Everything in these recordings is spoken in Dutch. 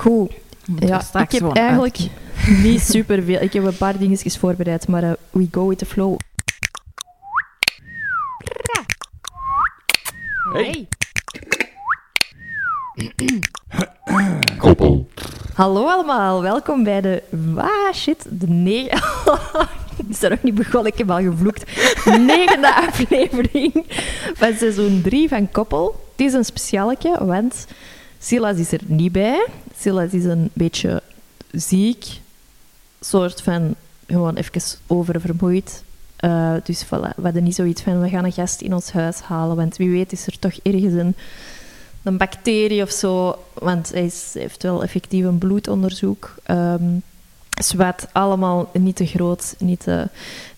Goed. Ja, ik heb eigenlijk uitkiezen. niet superveel. Ik heb een paar dingetjes voorbereid, maar eh, we go with the flow. Hey. Koppel. Hallo allemaal, welkom bij de... Ah, shit, de negen... Het is er nog niet begonnen, ik heb al gevloekt. Negende aflevering van seizoen 3 van Koppel. Het is een specialetje, want Silas is er niet bij. Silas is een beetje ziek. soort van gewoon even oververmoeid. Eh, dus voilà, we hadden niet zoiets van, we gaan een gast in ons huis halen, want wie weet is er toch ergens een, een bacterie of zo, want hij is, heeft wel effectief een bloedonderzoek. Zwart, allemaal niet te groot, niet te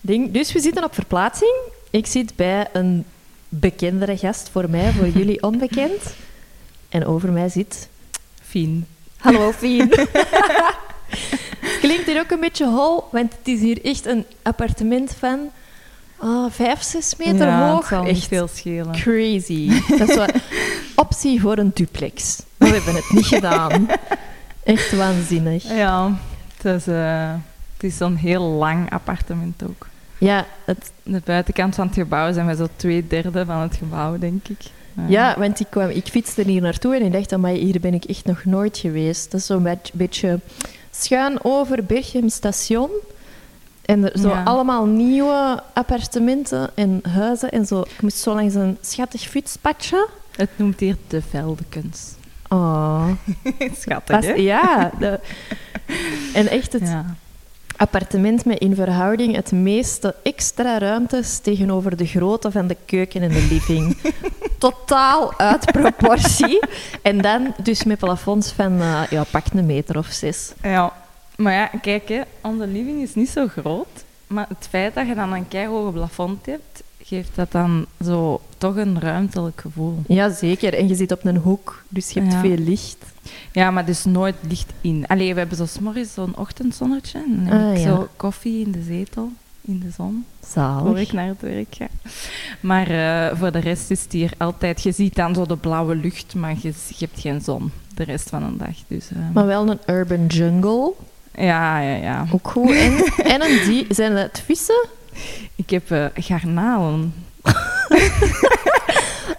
ding. Dus we zitten op verplaatsing. Ik zit bij een bekendere gast voor mij, voor jullie onbekend. En over mij zit... Fien. Hallo, Fien. Klinkt hier ook een beetje hol, want het is hier echt een appartement van ah, vijf, zes meter ja, hoog. Het echt veel schelen. crazy. Dat is wel optie voor een duplex. Maar we hebben het niet gedaan. Echt waanzinnig. Ja, het is, eh, het is zo'n heel lang appartement ook. Ja, het, De buitenkant van het gebouw zijn we zo twee derde van het gebouw, denk ik. Ja, want ik, kwam, ik fietste hier naartoe en ik dacht, maar hier ben ik echt nog nooit geweest. Dat is zo'n beetje, schuin over Berchem station. En er zo Ja. allemaal nieuwe appartementen en huizen en zo. Ik moest zo langs een schattig fietspadje. Het noemt hier de Veldekens. Oh, Schattig, pas- ja. de- en echt het Ja. Appartement met in verhouding het meeste extra ruimtes tegenover de grootte van de keuken en de living. Totaal uit proportie. En dan dus met plafonds van, eh, ja, pak een meter of zes. ja. Maar ja, kijk, hè, onze living is niet zo groot. Maar het feit dat je dan een keihoge plafond hebt, geeft dat dan zo toch een ruimtelijk gevoel. Jazeker, en je zit op een hoek, dus je hebt Ja. veel licht. Ja, maar dus nooit licht in. Allee, we hebben zo morgens zo'n ochtendzonnetje. En dan Ah, ik ja. zo koffie in de zetel, in de zon, voor Zalig. ik naar het werk ga. Maar eh, voor de rest is het hier altijd... Je ziet dan zo de blauwe lucht, maar je, je hebt geen zon de rest van de dag. Dus, eh, Maar wel een urban jungle, ja, ja, ja. ook goed. En, en een die, zijn het vissen? Ik heb eh, garnalen.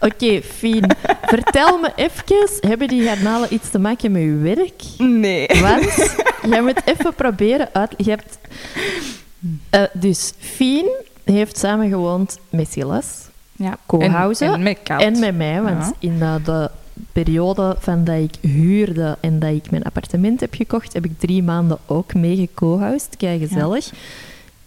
Oké, fijn. Vertel me even, hebben die garnalen iets te maken met je werk? Nee. Want jij moet even proberen uit. Je hebt, eh, dus Fien heeft samen gewoond met Silas Ja. Co-housen En, en met kat. en met mij. Want Ja. in eh, de periode van dat ik huurde en dat ik mijn appartement heb gekocht, heb ik drie maanden ook mee geco-housed. Kijk, gezellig.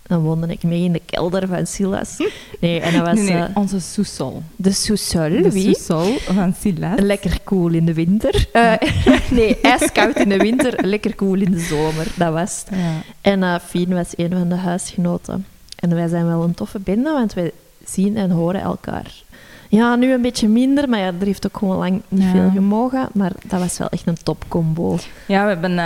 Dan woonde ik mee in de kelder van Silas. Nee, en dat was Nee, nee, eh, onze soesol. de sous-sol. De Wie? soesol van Silas. Lekker koel in de winter. Eh, nee, ijskoud in de winter, lekker koel in de zomer. Dat was het. Ja. En eh Fien was een van de huisgenoten. En wij zijn wel een toffe bende, want wij zien en horen elkaar. Ja, nu een beetje minder, maar ja, er heeft ook gewoon lang niet Ja. veel gemogen. Maar dat was wel echt een topcombo. Ja, we hebben,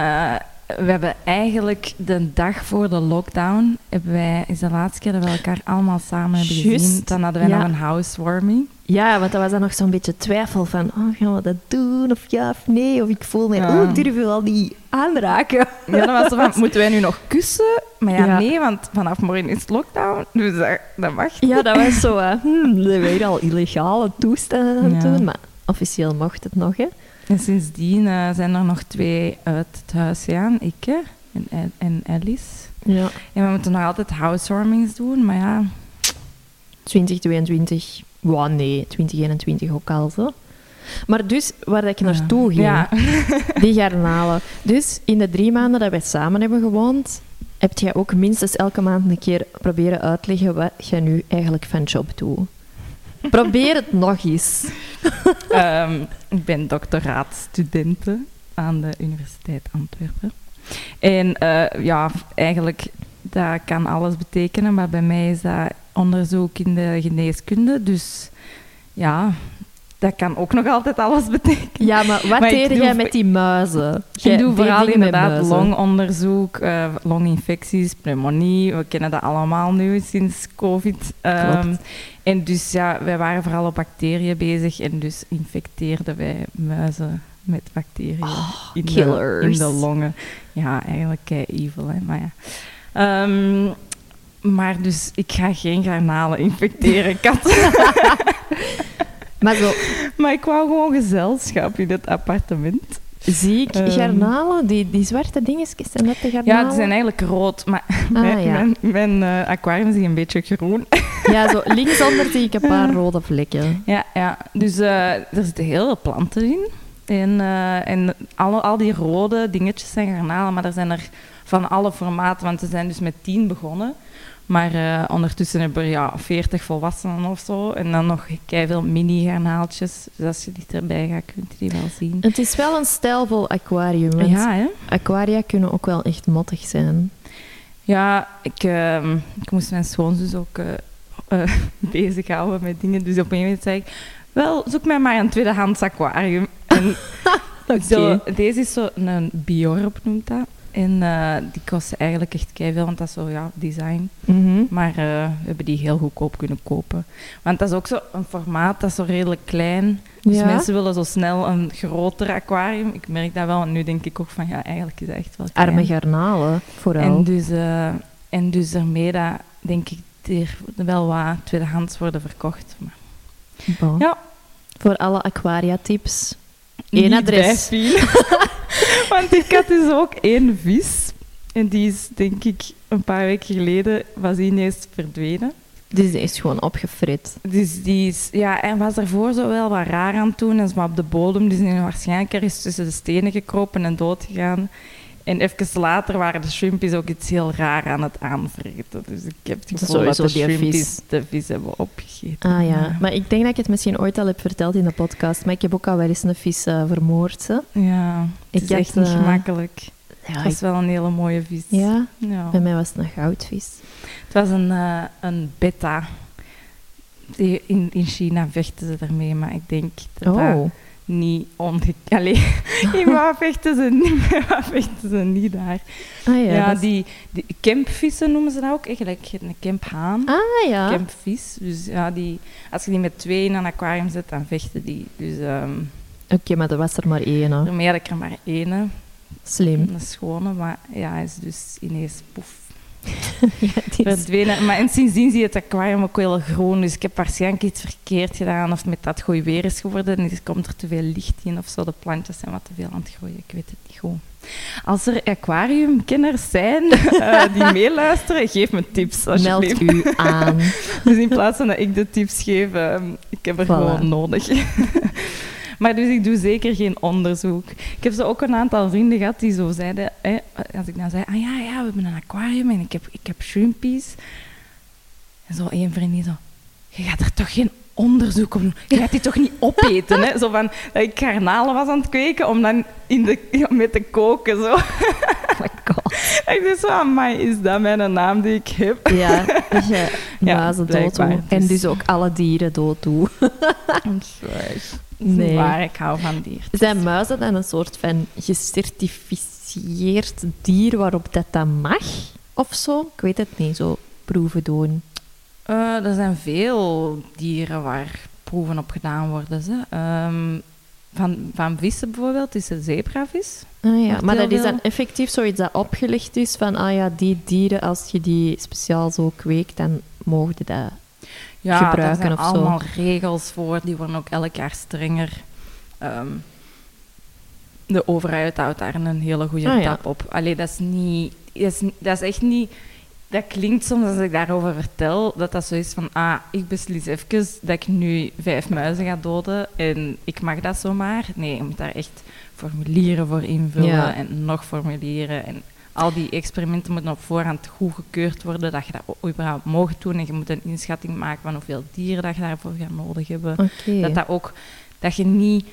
we hebben eigenlijk de dag voor de lockdown, hebben wij, is de laatste keer dat we elkaar allemaal samen hebben gezien. Dan hadden wij ja. nog een housewarming. Ja, want dat was dan nog zo'n beetje twijfel van, oh, gaan we dat doen of ja of nee? Of ik voel me, Ja. oh, ik durf je wel niet aanraken. Ja, dan was het van, moeten wij nu nog kussen? Maar ja, Ja. nee, want vanaf morgen is het lockdown, dus dat, dat mag Ja, niet. dat was zo, uh, hmm, we weer al illegale toestanden aan het Ja. doen. Maar officieel mocht het nog, hè. En sindsdien eh, zijn er nog twee uit het huis gegaan, ik hè, en, en Alice. Ja. En we moeten nog altijd housewarmings doen, maar ja, 2022, wow, nee, 2021 ook al zo. Maar dus, waar ik naartoe ging, Ja. die garnalen. Dus in de drie maanden dat wij samen hebben gewoond, heb jij ook minstens elke maand een keer proberen uitleggen wat jij nu eigenlijk van job doet. Probeer het nog eens. Ehm, ik ben doctoraatstudente aan de Universiteit Antwerpen. En eh, ja, eigenlijk, dat kan alles betekenen, maar bij mij is dat onderzoek in de geneeskunde. Dus ja, dat kan ook nog altijd alles betekenen. Ja, maar wat Maar deed jij met die muizen? Jij Ik doe vooral inderdaad longonderzoek, eh, longinfecties, pneumonie. We kennen dat allemaal nu sinds COVID. Klopt. en dus ja, wij waren vooral op bacteriën bezig en dus infecteerden wij muizen met bacteriën Oh, in, de, killers. in de longen. Ja, eigenlijk kei evil, hè, maar ja. Ehm, maar dus ik ga geen garnalen infecteren, kat. Maar zo maar ik wou gewoon gezelschap in het appartement. zie ik Ehm. garnalen, die, die zwarte dingetjes, zijn dat de garnalen? Ja, die zijn eigenlijk rood, maar Ah, mijn, ja. mijn, mijn eh, aquarium is hier een beetje groen. Ja, zo linksonder zie ik een paar rode vlekken. Ja, ja. dus eh, er zitten heel veel planten in. En, eh, en alle, al die rode dingetjes zijn garnalen, maar er zijn er van alle formaten, want ze zijn dus met tien begonnen. Maar eh, ondertussen hebben we ja, 40 volwassenen of zo. En dan nog veel mini-garnaaltjes. Dus als je dichterbij gaat, kunt je die wel zien. Het is wel een stijlvol aquarium. want Ja, hè? Aquaria kunnen ook wel echt mottig zijn. Ja, ik, ehm, ik moest mijn schoonzus ook eh, bezighouden met dingen. Dus op een gegeven moment zei ik, wel, zoek mij maar een tweedehands aquarium. En zo, deze is zo een Biorp noemt dat. En eh, die kost eigenlijk echt keiveel, want dat is zo, ja, design. Mhm. Maar eh, we hebben die heel goedkoop kunnen kopen. Want dat is ook zo een formaat, dat is zo redelijk klein. Dus Ja. mensen willen zo snel een groter aquarium. Ik merk dat wel, nu denk ik ook van, ja, eigenlijk is dat echt wel klein. Arme garnalen, vooral. En dus, eh, en dus daarmee dat, denk ik er wel wat tweedehands worden verkocht. Maar Bon. Ja. Voor alle aquaria-tips. Niet adres. Want ik had dus ook één vis. En die is, denk ik, een paar weken geleden was die ineens verdwenen. Dus die is gewoon opgefrit. Dus die is, ja, en was ervoor zo wel wat raar aan het doen. En is maar op de bodem, dus die is waarschijnlijk ergens tussen de stenen gekropen en dood gegaan. En even later waren de shrimpies ook iets heel raar aan het aanvreten. Dus ik heb het Dat gevoel dat de sowieso die shrimpies vis. de vis hebben opgegeten. Ah ja, maar ik denk dat ik het misschien ooit al heb verteld in de podcast. Maar ik heb ook al wel eens een vis eh, vermoord. Hè. Ja, Ik het is echt niet eh, gemakkelijk. Ja, Het was wel een hele mooie vis. ja, Ja. bij mij was het een goudvis. Het was een, eh, een beta. In, in China vechten ze ermee, maar ik denk dat dat Oh, niet onge... Allee, in wat vechten ze niet, in wat vechten ze niet daar. ah ja. Die, die kempvissen noemen ze dat ook. Eigenlijk een kemphaan. Ah ja. Kempvis. Dus ja, die, als je die met twee in een aquarium zet, dan vechten die. Dus ehm Oké, maar er was er maar één. hè. daarmee had ik er maar één. Slim. Een schone, maar ja, hij is dus ineens poef. ja, verdwenen. Maar en sindsdien zie je het aquarium ook wel groen. Dus ik heb waarschijnlijk iets verkeerd gedaan. Of met dat goed weer is geworden. En er komt er te veel licht in of zo. De plantjes zijn wat te veel aan het groeien. Ik weet het niet goed. Als er aquariumkenners zijn eh, die meeluisteren, geef me tips alsjeblieft. Meld u aan. Dus in plaats van dat ik de tips geef, ehm, ik heb er Voilà. gewoon nodig. Maar dus ik doe zeker geen onderzoek. Ik heb zo ook een aantal vrienden gehad die zo zeiden, hè, als ik dan zei, ah ja, ja, we hebben een aquarium en ik heb, ik heb shrimpies. En zo één vriendin zo, je gaat er toch geen onderzoek op doen? Je gaat die toch niet opeten? Hè? Zo van, dat ik garnalen was aan het kweken om dan in de, ja, met te koken. Zo. Oh my god. Ik dacht zo, amai, is dat mijn naam die ik heb? Ja, dat je Ja, muizen dood doet. En Dus- ook alle dieren dood doet. Nee. Nee. Maar ik hou van dier. Zijn muizen dan een soort van gecertificeerd dier waarop dat dan mag? Of zo? Ik weet het niet. Zo proeven doen. Eh, er zijn veel dieren waar proeven op gedaan worden. Ze. Ehm, van, van vissen bijvoorbeeld is de zebravis. Ah, ja. Maar dat is dan effectief zoiets dat opgelicht is van, ah ja, die dieren, als je die speciaal zo kweekt, dan mogen je dat. Ja, Gebruiken zijn of zo. allemaal regels voor. Die worden ook elk jaar strenger. Ehm, de overheid houdt daar een hele goede Ah, ja. tap op. Allee, dat is niet... Dat is, dat is echt niet... Dat klinkt soms als ik daarover vertel, dat dat zo is van, ah, ik beslis even dat ik nu vijf muizen ga doden en ik mag dat zomaar. Nee, je moet daar echt formulieren voor invullen Ja. en nog formulieren. En al die experimenten moeten op voorhand goedgekeurd worden, dat je dat überhaupt mag doen. En je moet een inschatting maken van hoeveel dieren dat je daarvoor gaat nodig hebben. Dat, dat, ook, dat je niet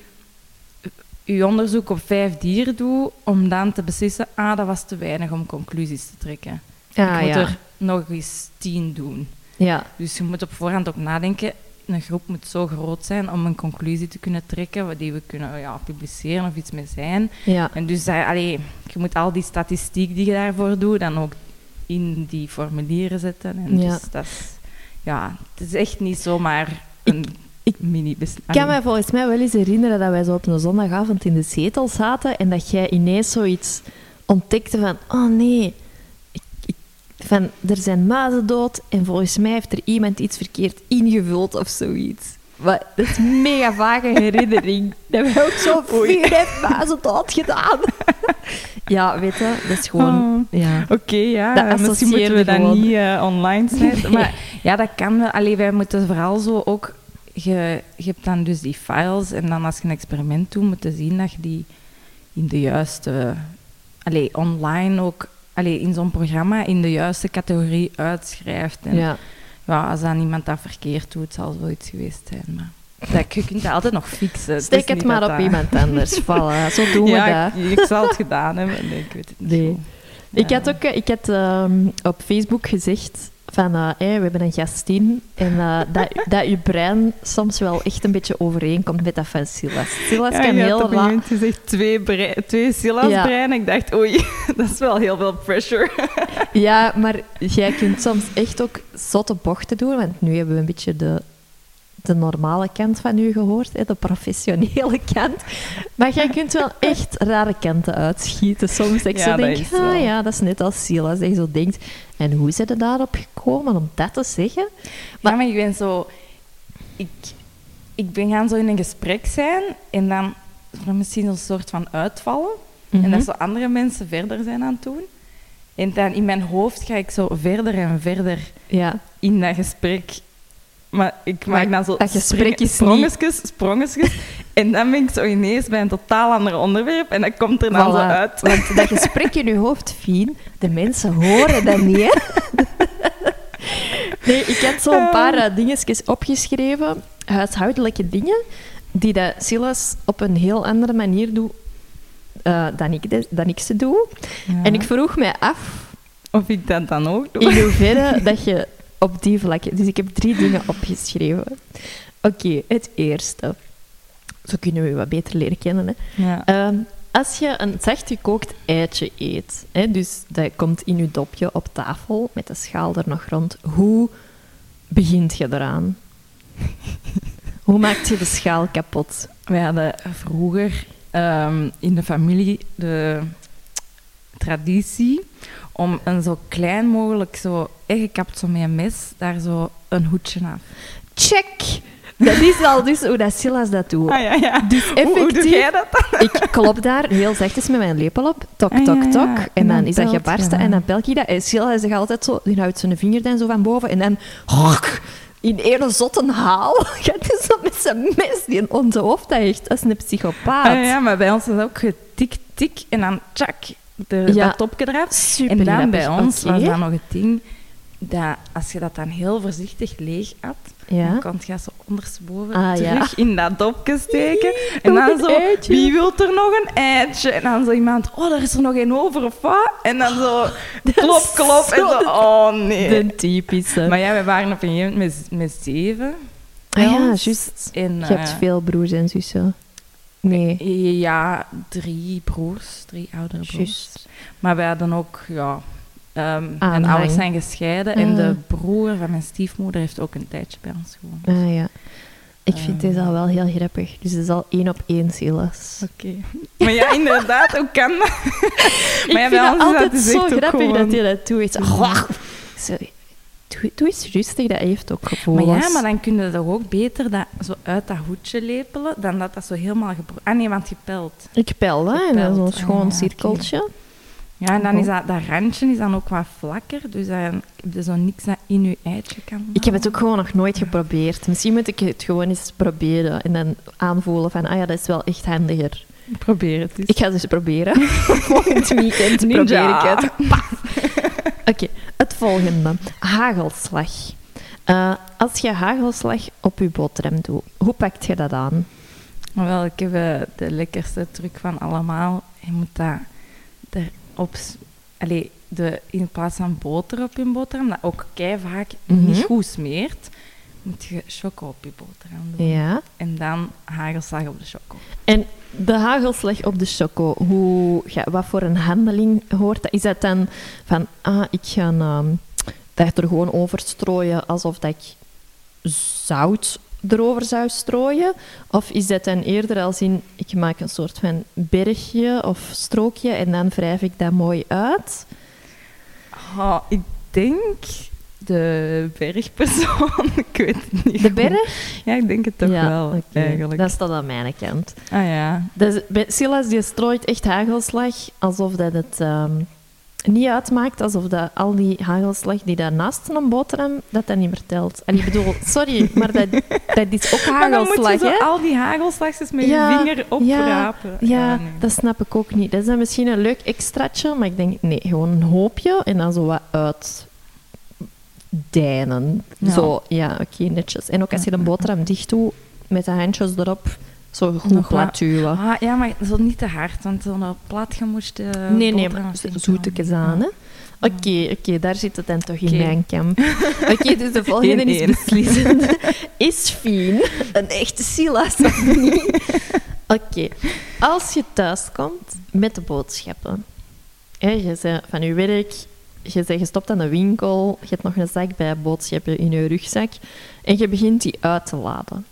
je onderzoek op vijf dieren doet, om dan te beslissen, ah, dat was te weinig om conclusies te trekken. Ah, ik moet ja. er nog eens tien doen. Ja. Dus je moet op voorhand ook nadenken, een groep moet zo groot zijn om een conclusie te kunnen trekken, die we kunnen ja, publiceren of iets mee zijn. Ja. En dus dat, allee, je moet al die statistiek die je daarvoor doet, dan ook in die formulieren zetten. En Ja. dus dat is, ja, het is echt niet zomaar een Ik mini Ik kan me volgens mij wel eens herinneren dat wij zo op een zondagavond in de zetel zaten en dat jij ineens zoiets ontdekte van, oh nee, van, er zijn muizen dood en volgens mij heeft er iemand iets verkeerd ingevuld of zoiets. Maar dat is een mega vage herinnering. Dat hebben we ook zo vier muizen dood gedaan. ja, weet je, dat is gewoon... Oh. Ja. Oké, ja. Dat Misschien moeten we dat niet eh, online zetten. Maar ja, dat kan wel. Allee, wij moeten vooral zo ook... Je, je hebt dan dus die files en dan als je een experiment doet, moet je zien dat je die in de juiste... Allee, online ook... Allee, in zo'n programma in de juiste categorie uitschrijft. En ja. ja. als dan iemand dat verkeerd doet, zal zoiets geweest zijn. Maar dat, je kunt dat altijd nog fixen. Steek het maar op dat- iemand anders. Voilà, zo doen we ja, dat. ik, ik zal het gedaan hebben. Nee, ik weet het niet. Nee. goed. Ik had ook eh, ik had, op Facebook gezegd van eh, hey, we hebben een gastin en eh, dat, dat je brein soms wel echt een beetje overeenkomt met dat van Silas. Silas Ja, kan heel gezegd twee, brei- twee Silas Ja. breinen. Ik dacht, oei, dat is wel heel veel pressure. Ja, maar jij kunt soms echt ook zotte bochten doen, want nu hebben we een beetje de, de normale kant van u gehoord, hè, de professionele kant. Maar jij kunt wel echt rare kanten uitschieten. Soms dat ik Ja, zo dat denk, is ah wel. ja, dat is net als Silas. Dat je zo denkt, en hoe zijn er daarop gekomen om dat te zeggen? Maar, ja, maar ik ben zo... Ik, ik ben gaan zo in een gesprek zijn en dan misschien een soort van uitvallen. En Mhm. dat zo andere mensen verder zijn aan het doen. En dan in mijn hoofd ga ik zo verder en verder Ja. in dat gesprek. Maar ik Maar maak dan zo dat gesprek is sprongetjes, sprongetjes. en dan ben ik zo ineens bij een totaal ander onderwerp en dat komt er dan zo uit. Want dat gesprek in je hoofd, Fien, de mensen horen dat niet, hè? Nee, ik had zo een paar uh, dingetjes opgeschreven, huishoudelijke dingen, die dat Silas op een heel andere manier doet eh, dan, ik de- dan ik ze doe. Ja. En ik vroeg mij af Of ik dat dan ook doe. in hoeverre dat je op die vlakken... Dus ik heb drie dingen opgeschreven. Oké, het eerste. Zo kunnen we je wat beter leren kennen, hè. Ja. Ehm, als je een zacht gekookt eitje eet, hè, dus dat komt in je dopje op tafel met de schaal er nog rond, hoe begint je eraan? hoe maakt je de schaal kapot? Wij hadden vroeger ehm, in de familie de traditie om een zo klein mogelijk, zo ingekapt zo met een mes, daar zo een hoedje af. Check! Dat is al dus hoe dat Silas dat doet. Ah ja, ja. Dus Hoe, hoe doe jij dat dan? ik klop daar heel zachtjes met mijn lepel op. Tok, Ah, tok, ja, ja. tok. En En dan dan is dat gebarsten en dan pelk je dat. En Silas zegt altijd zo, die houdt zijn vinger dan zo van boven en dan... hok, in één zotte haal gaat hij zo met zijn mes die in onze hoofd echt. Dat is een psychopaat. Ah, ja, maar bij ons is dat ook getik, tik en dan tjak, de, Ja. dat topje eraf. Super en dan bij ons was dat nog het ding dat als je dat dan heel voorzichtig leeg at, Ja. dan kon je zo ondersteboven Ah, ja. terug in dat dopje steken. en dan een zo, eitje. wie wil er nog een eitje? En dan zo iemand, oh, er is er nog één over of wat? En dan zo, klop, is klop. En zo oh nee. De typische. Maar ja, we waren op een gegeven moment met, met zeven. ah ja, juist. En, Je hebt eh, veel broers en zussen. Nee, Ja, drie broers, drie oudere broers. Maar wij hadden ook, ja... ehm mijn ouders zijn gescheiden en de Ah. broer van mijn stiefmoeder heeft ook een tijdje bij ons gewoond. Ah ja. Ik vind Ehm. dit al wel heel grappig. Dus het is al één op één Silas. Oké. Maar ja, inderdaad, hoe kan dat? Ik Maar ja, vind het altijd dus zo ook grappig gewoon- dat hij dat doet. Zo, doe, doe eens rustig, dat heeft ook gevoelens. Maar ja, maar dan kun je toch ook beter dat zo uit dat hoedje lepelen dan dat dat zo helemaal gebroken... Ah nee, want gepeld. Ik pel, hè. Gepeld. zo'n Ah, schoon ja, cirkeltje. Ja, en dan is dat, dat randje is dan ook wat vlakker, dus dan heb je zo niks dat in je eitje kan Ik heb het ook gewoon nog nooit geprobeerd. Misschien moet ik het gewoon eens proberen en dan aanvoelen van, ah ja, dat is wel echt handiger. Probeer het eens. Ik ga het dus proberen. Volgend weekend Ninja. probeer ik het. Oké, het volgende. Hagelslag. Eh, als je hagelslag op je boterham doet, hoe pakt je dat aan? Wel, ik heb eh, de lekkerste truc van allemaal. Je moet dat erop... Allee, de, in plaats van boter op je boterham, dat ook kei vaak Mhm. niet goed smeert, moet je choco op je boterham doen. Ja. En dan hagelslag op de choco. En de hagelslag op de choco, hoe, wat voor een handeling hoort dat? Is dat dan van, ah, ik ga ehm, dat er gewoon over strooien alsof dat ik zout erover zou strooien? Of is dat dan eerder als in, ik maak een soort van bergje of strookje en dan wrijf ik dat mooi uit? Ah, ik denk de bergpersoon. ik weet het niet. De berg? Ja, ik denk het toch ja, wel, oké. eigenlijk. Dat staat aan mijn kant. Ah ja. Dus, Silas die strooit echt hagelslag alsof dat het ehm, niet uitmaakt, alsof dat al die hagelslag die daar naast een boterham, dat dat niet meer telt. En ik bedoel, sorry, maar dat, dat is ook Maar dan moet je hagelslag, al die hagelslagjes met Ja, je vinger oprapen. Ja, nee. dat snap ik ook niet. Dat is dan misschien een leuk extraatje, maar ik denk, nee, gewoon een hoopje en dan zo wat uitdijnen. Ja. Zo, ja, oké, netjes. En ook als je de boterham dicht doet, met de handjes erop, zo goed Nog plat duwen. Ah, ja, maar zo niet te hard, want zo'n platgemoeste nee, nee, boterham maar vind ik zoetekes aan, hè. Oké, oké, daar zit het dan toch in mijn kamp. Oké, dus de volgende is 1-1. beslissend. Is Fien een echte Silas of niet? Oké, als je thuis komt met de boodschappen. Hè, je bent van je werk, je bent gestopt aan de winkel, je hebt nog een zak bij boodschappen in je rugzak en je begint die uit te laden.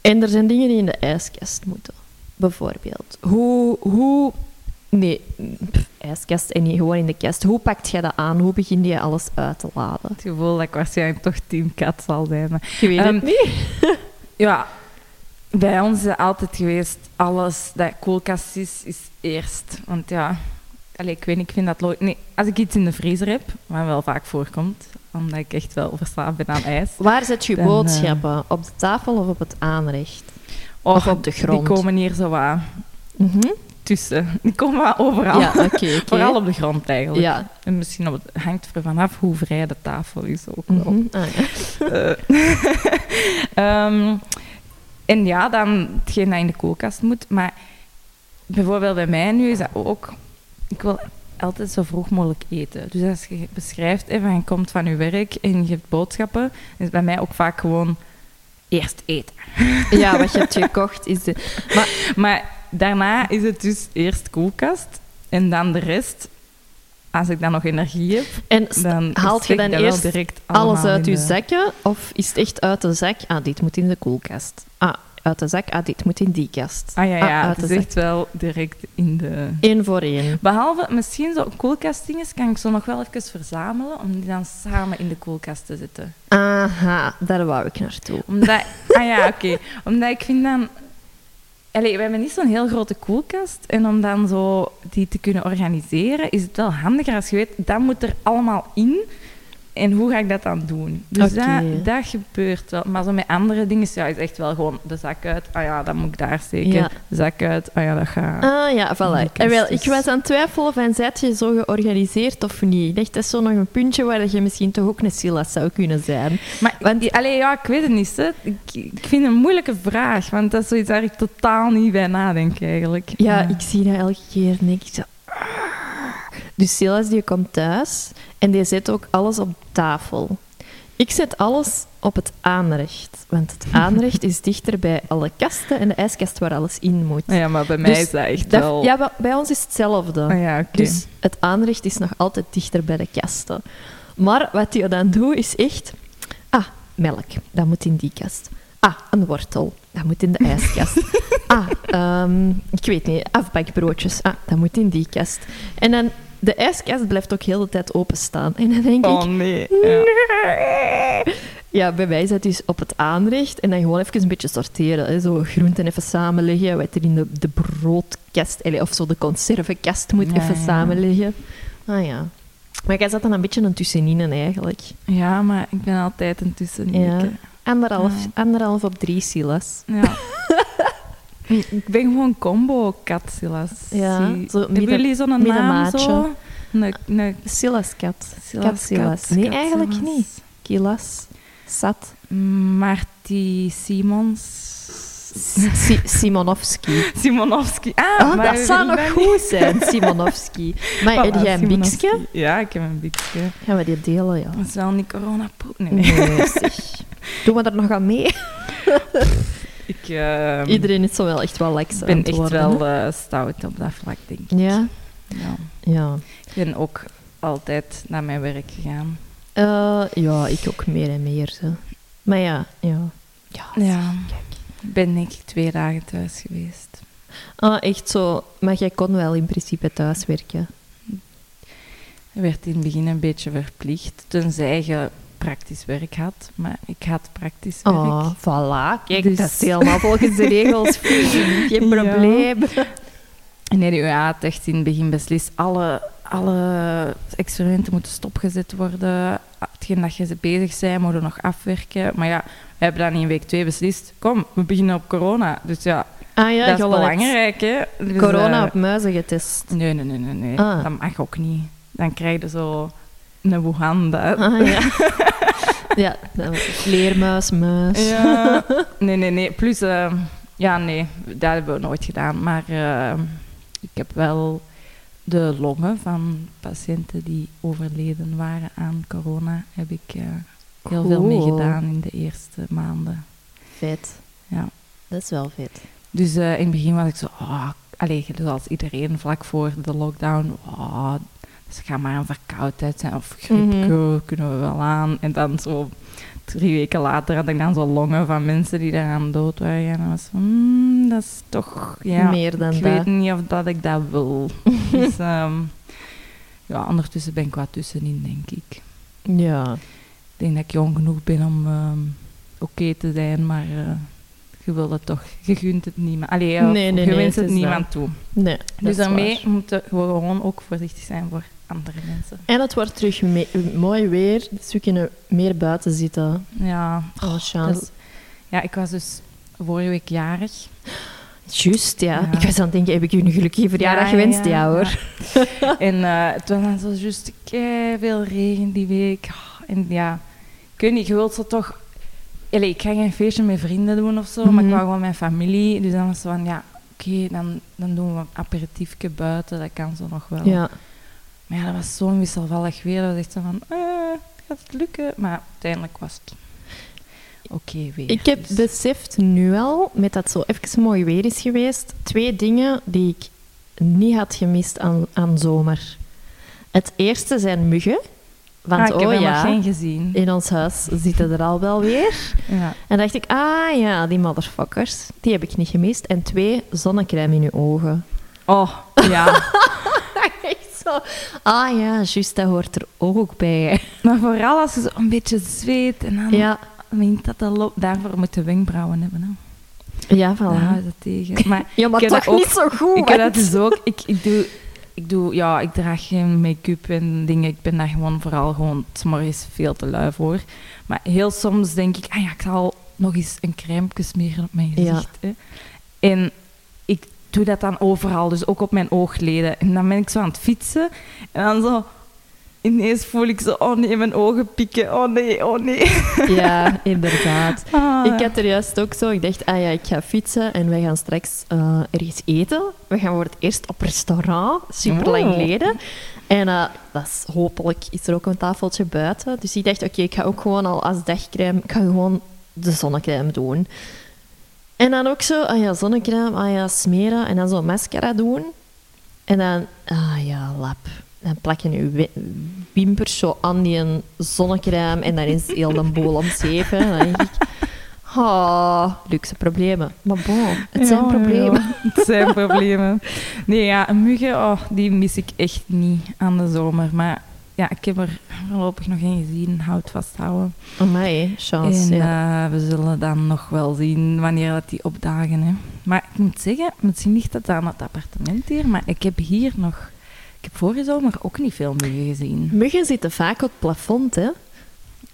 En er zijn dingen die in de ijskast moeten. Bijvoorbeeld, hoe... hoe nee, pff, ijskast en niet gewoon in de kast. Hoe pakt je dat aan? Hoe begin je alles uit te laden? Het gevoel dat ik waarschijnlijk toch team kat zal zijn. maar- Je weet Ehm, het niet. Ja, bij ons is het altijd geweest, alles dat koelkast is, is eerst. Want ja, allee, ik weet niet, ik vind dat logisch. Nee, als ik iets in de vriezer heb, wat wel vaak voorkomt, omdat ik echt wel verslaafd ben aan ijs. Waar zet je Dan, eh, boodschappen? Op de tafel of op het aanrecht? Of op de grond? Die komen hier zo wat Mhm. tussen. Die komen wat overal. Ja, oké. oké. Vooral op de grond eigenlijk. Ja. En misschien op het, hangt er vanaf hoe vrij de tafel is ook wel. Mhm. Ah, ja. Eh, ehm, en ja, dan hetgeen dat in de koelkast moet. Maar bijvoorbeeld bij mij nu is dat ook... Ik wil altijd zo vroeg mogelijk eten. Dus als je beschrijft, hè, van je komt van je werk en je hebt boodschappen, is bij mij ook vaak gewoon eerst eten. ja, wat je hebt gekocht is de... Maar Maar daarna is het dus eerst koelkast en dan de rest. Als ik dan nog energie heb, En dan haalt je dan eerst direct alles uit je de- zakken? Of is het echt uit de zak? Ah, dit moet in de koelkast. Ah, uit de zak. Ah, dit moet in die kast. Ah ja, ja uit het is echt wel direct in de... Eén voor één. Behalve misschien zo koelkastdinges kan ik zo nog wel even verzamelen om die dan samen in de koelkast te zetten. Aha, daar wou ik naartoe. Omdat, ah ja, oké. Omdat ik vind dan... Allee, we hebben niet zo'n heel grote koelkast. En om dan zo die te kunnen organiseren, is het wel handiger als je weet, dat moet er allemaal in. En hoe ga ik dat dan doen? Dus dat, dat gebeurt wel. Maar zo met andere dingen ja, is echt wel gewoon de zak uit. Ah ja, dat moet ik daar steken. Ja. De zak uit. Ah ja, dat gaat... Ah ja, voilà. En wel, ik dus. was aan het twijfelen van, zet je zo georganiseerd of niet? Ik dacht, dat is zo nog een puntje waar je misschien toch ook een Silas zou kunnen zijn. Maar Want- allee, ja, ik weet het niet. Hè. Ik, ik vind het een moeilijke vraag, want dat is zoiets waar ik totaal niet bij nadenk eigenlijk. Ja, ik zie dat elke keer en ik zo... "Ah." Dus Silas die komt thuis en die zet ook alles op tafel. Ik zet alles op het aanrecht. Want het aanrecht is dichter bij alle kasten en de ijskast waar alles in moet. Ja, maar bij mij Dus is dat echt Dat- wel... ja, bij ons is het hetzelfde. Ah ja. Dus het aanrecht is nog altijd dichter bij de kasten. Maar wat je dan doet, is echt... Ah, melk. Dat moet in die kast. Ah, een wortel. Dat moet in de ijskast. ah, ehm, ik weet niet. Afbakbroodjes. Ah, dat moet in die kast. En dan... De ijskast blijft ook heel de tijd openstaan. En dan denk Oh ik... nee. Ja. Nee. Ja, bij mij is dat dus op het aanrecht en dan gewoon even een beetje sorteren. Hè. Zo groenten even samenleggen, wat er in de, de broodkast, of zo de conservenkast moet Ja, even ja. samenleggen. Ah ja. Maar jij zat dan een beetje een tussenin eigenlijk. ja, maar ik ben altijd een tussenin. Ja. Anderhalf, Ja. anderhalf op drie silas. Ja. ik ben gewoon combo-kat, Silas. Ja, zo Hebben midden- jullie zo'n naam zo? Een, een Silaskat. Silas, Kat Silas. Nee, kat eigenlijk Silas. niet. Kilas. Sat. Marty Simons. Si Simonovski. Simonovski. Ah, Ah, maar dat zou nog dat goed zijn, Simonovski. Maar heb jij een bikske? Ja, ik heb een bikske. Gaan we die delen, ja. Dat is wel niet coronapoep. Nee, nee. Nee, zeg. Doen we er nog aan mee? Ik ehm, Iedereen is zo wel echt wel lekker aan ben echt worden, wel eh, stout op dat vlak, denk ik. Ja? Ja. Ja. Ik ben ook altijd naar mijn werk gegaan. Eh, ja, ik ook meer en meer. Zo. Maar ja, ja. Ja, Ja. Ik ben ik twee dagen thuis geweest. Ah, echt zo. Maar jij kon wel in principe thuiswerken. Je werd in het begin een beetje verplicht, tenzij je praktisch werk had. Maar ik had praktisch werk. Oh, voilà. Kijk, Dus- dat is helemaal volgens de regels. Geen Ja. probleem. Nee, de UA had echt in het begin beslist, alle, alle experimenten moeten stopgezet worden. Hetgeen dat je bezig bent, moeten nog afwerken. Maar ja, we hebben dan in week twee beslist, kom, we beginnen op corona. Dus ja, Ah ja, dat is belangrijk, hè. Dus, Corona eh, op muizen getest. Nee, nee, nee, nee. nee. Ah. Dat mag ook niet. Dan krijg je zo een Wuhan. Dat... Ah ja. ja, dan vleermuis, muis. Ja. Nee, nee, nee. Plus, eh, ja, nee, dat hebben we nooit gedaan. Maar eh, ik heb wel de longen van patiënten die overleden waren aan corona, heb ik eh, heel veel mee gedaan in de eerste maanden. Vet. Ja. Dat is wel vet. Dus in het begin was ik zo, ah, allee, zoals iedereen vlak voor de lockdown, ah, dus het gaat maar een verkoudheid zijn of griepje, Mhm. kunnen we wel aan. En dan zo drie weken later had ik dan zo longen van mensen die daaraan dood waren. En dan was van, hmm, dat is toch, ja, Meer dan ik dat. weet niet of dat ik dat wil. dus ehm, ja, ondertussen ben ik wat tussenin, denk ik. Ja. Ik denk dat ik jong genoeg ben om ehm, oké te zijn, maar eh, je wil het toch, je gunt het niemand. Allee, Nee, nee, je nee, wenst het het niemand toe. Nee, Dus daarmee moeten we gewoon ook voorzichtig zijn voor andere mensen. En het wordt terug mooi weer, dus we kunnen meer buiten zitten. Ja, Oh, chance. ja ik was dus vorige week jarig. Juist, ja. Ja. Ik was aan het denken, heb ik u een gelukkige verjaardag Ja, ja, gewenst? Ja, ja. hoor. en eh, het was dan zo juist veel regen die week. Oh, En ja, ik weet niet, je wilt zo toch... Allee, ik ga geen feestje met vrienden doen of zo, maar ik Mhm. wou gewoon mijn familie. Dus dan was het van, ja, oké, dan, dan doen we een aperitiefje buiten. Dat kan zo nog wel. Ja. Maar ja, dat was zo'n wisselvallig weer. Dat was echt zo van, eh, gaat het lukken? Maar uiteindelijk was het oké weer. Ik heb dus. beseft nu al, met dat zo even mooi weer is geweest, twee dingen die ik niet had gemist aan, aan zomer. Het eerste zijn muggen. Want Ah, ik heb oh ja, geen gezien. in ons huis zitten er al wel weer. Ja. En dacht ik, ah ja, die motherfuckers, die heb ik niet gemist. En twee, zonnecrème in je ogen. Oh, ja. Zo. Ah ja, juist, dat hoort er ook bij. maar vooral als je zo een beetje zweet en dan Ja, dat al op. Daarvoor moet je wenkbrauwen hebben. Hè. ja, voilà. je dat tegen. Maar Ja, maar toch dat ook- niet zo goed. ik heb dat dus ook. Ik, ik doe... Ik, doe, ja, ik draag geen make-up en dingen. Ik ben daar gewoon vooral gewoon... S'morgens veel te lui voor. Maar heel soms denk ik... Ah ja, ik zal nog eens een crème smeren op mijn Ja. gezicht. Hè. En doe dat dan overal. Dus ook op mijn oogleden. En dan ben ik zo aan het fietsen. En dan zo... Ineens voel ik zo... Oh nee, mijn ogen pieken. Oh nee, oh nee. Ja, inderdaad. Ah, Ik had er juist ook zo, ik dacht, ah ja, ik ga fietsen en wij gaan straks eh, ergens eten. We gaan voor het eerst op restaurant, super lang Oh. geleden. En eh, dat is, hopelijk is er ook een tafeltje buiten. Dus ik dacht, oké, ik ga ook gewoon al als dagcrème, ik ga gewoon de zonnecrème doen. En dan ook zo, ah ja, zonnecrème, ah ja, smeren en dan zo mascara doen. En dan, ah ja, lap. Dan plak je je wi- wimpers zo aan die een zonnecrème en dan is heel de boel omzeven. Dan denk ik, ah, luxe problemen. Maar bon, het zijn Ja, problemen. ja, het zijn problemen. Nee, ja, muggen, oh, die mis ik echt niet aan de zomer. Maar ja, ik heb er voorlopig nog geen gezien. Houd vasthouden. Amai, chance. en ja. eh, we zullen dan nog wel zien wanneer dat die opdagen. Hè. Maar ik moet zeggen, misschien ligt dat aan het appartement hier, maar ik heb hier nog... Ik heb vorige zomer ook niet veel muggen gezien. Muggen zitten vaak op het plafond, hè.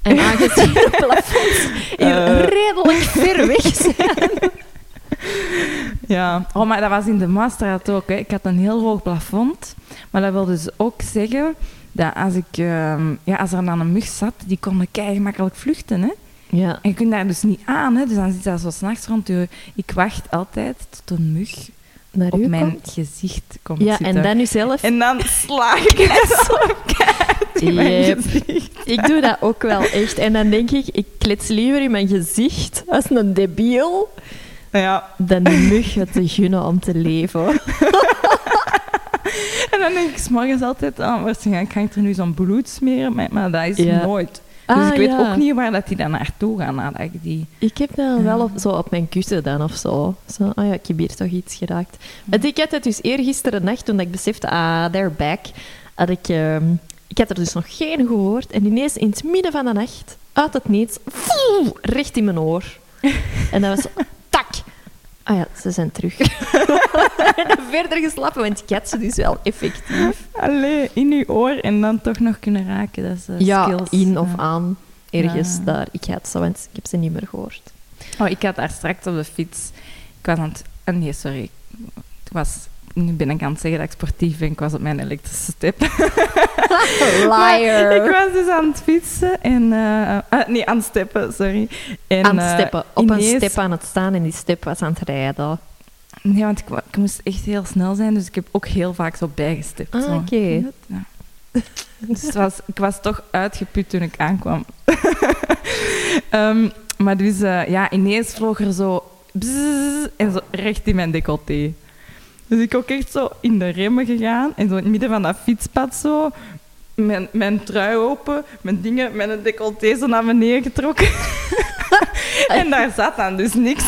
En aangezien de plafonds hier Eh. redelijk ver weg zijn. Ja, oh, maar dat was in de Maastraat ook. Hè. Ik had een heel hoog plafond. Maar dat wil dus ook zeggen dat als, ik, ehm, ja, als er dan een mug zat, die kon kei gemakkelijk vluchten. Hè. Ja, En je kunt daar dus niet aan. Hè. Dus dan zit dat zo s'nachts rond je... Ik wacht altijd tot een mug naar op mijn komt. gezicht komt Ja, zitten. en dan u zelf. En dan sla ik het zo keihard in mijn Yep. gezicht. Ik doe dat ook wel echt. En dan denk ik, ik klets liever in mijn gezicht als een debiel Ja, dan een mug het te gunnen om te leven. en dan denk ik morgens altijd... Oh, waarschijnlijk ga ik er nu zo'n bloed smeren. Maar, maar dat is Ja. nooit. dus Ah, ik weet ja. ook niet waar dat die dan naartoe gaan nadat ik die... Ik heb dat wel op, zo op mijn kussen dan of zo. Zo, oh ja, ik heb hier toch iets geraakt. Want ik had het dus eergisteren nacht, toen ik besefte, ah, they're back, had ik... ehm, ik had er dus nog geen gehoord. En ineens in het midden van de nacht, uit het niets, voel, recht in mijn oor. En dat was tak. Ah ja, ze zijn terug. verder geslapen, want ik had ze dus wel effectief. Allee, in uw oor en dan toch nog kunnen raken. Dat is eh, Ja, skills. in of aan. Ergens Ja. daar. Ik had ze, want ik heb ze niet meer gehoord. Oh, ik had daar straks op de fiets... Ik was aan het... ah, nee, sorry. Ik was... Nu ben ik aan het zeggen dat ik sportief ben. Ik was op mijn elektrische step. Maar ik was dus aan het fietsen en... ah, nee, aan het steppen, sorry. En, aan het eh, steppen. Op een step aan het staan en die step was aan het rijden. Nee, want ik, ik moest echt heel snel zijn, dus ik heb ook heel vaak zo bijgestipt. Ah, oké. Ja. Dus het was, ik was toch uitgeput toen ik aankwam. Ehm, maar dus, eh, ja, ineens vloog er zo... bzzz en zo recht in mijn decolleté. Dus ik ook echt zo in de remmen gegaan en zo in het midden van dat fietspad zo... Mijn, mijn trui open, mijn dingen, mijn decolleté zo naar beneden getrokken. en daar zat dan dus niks.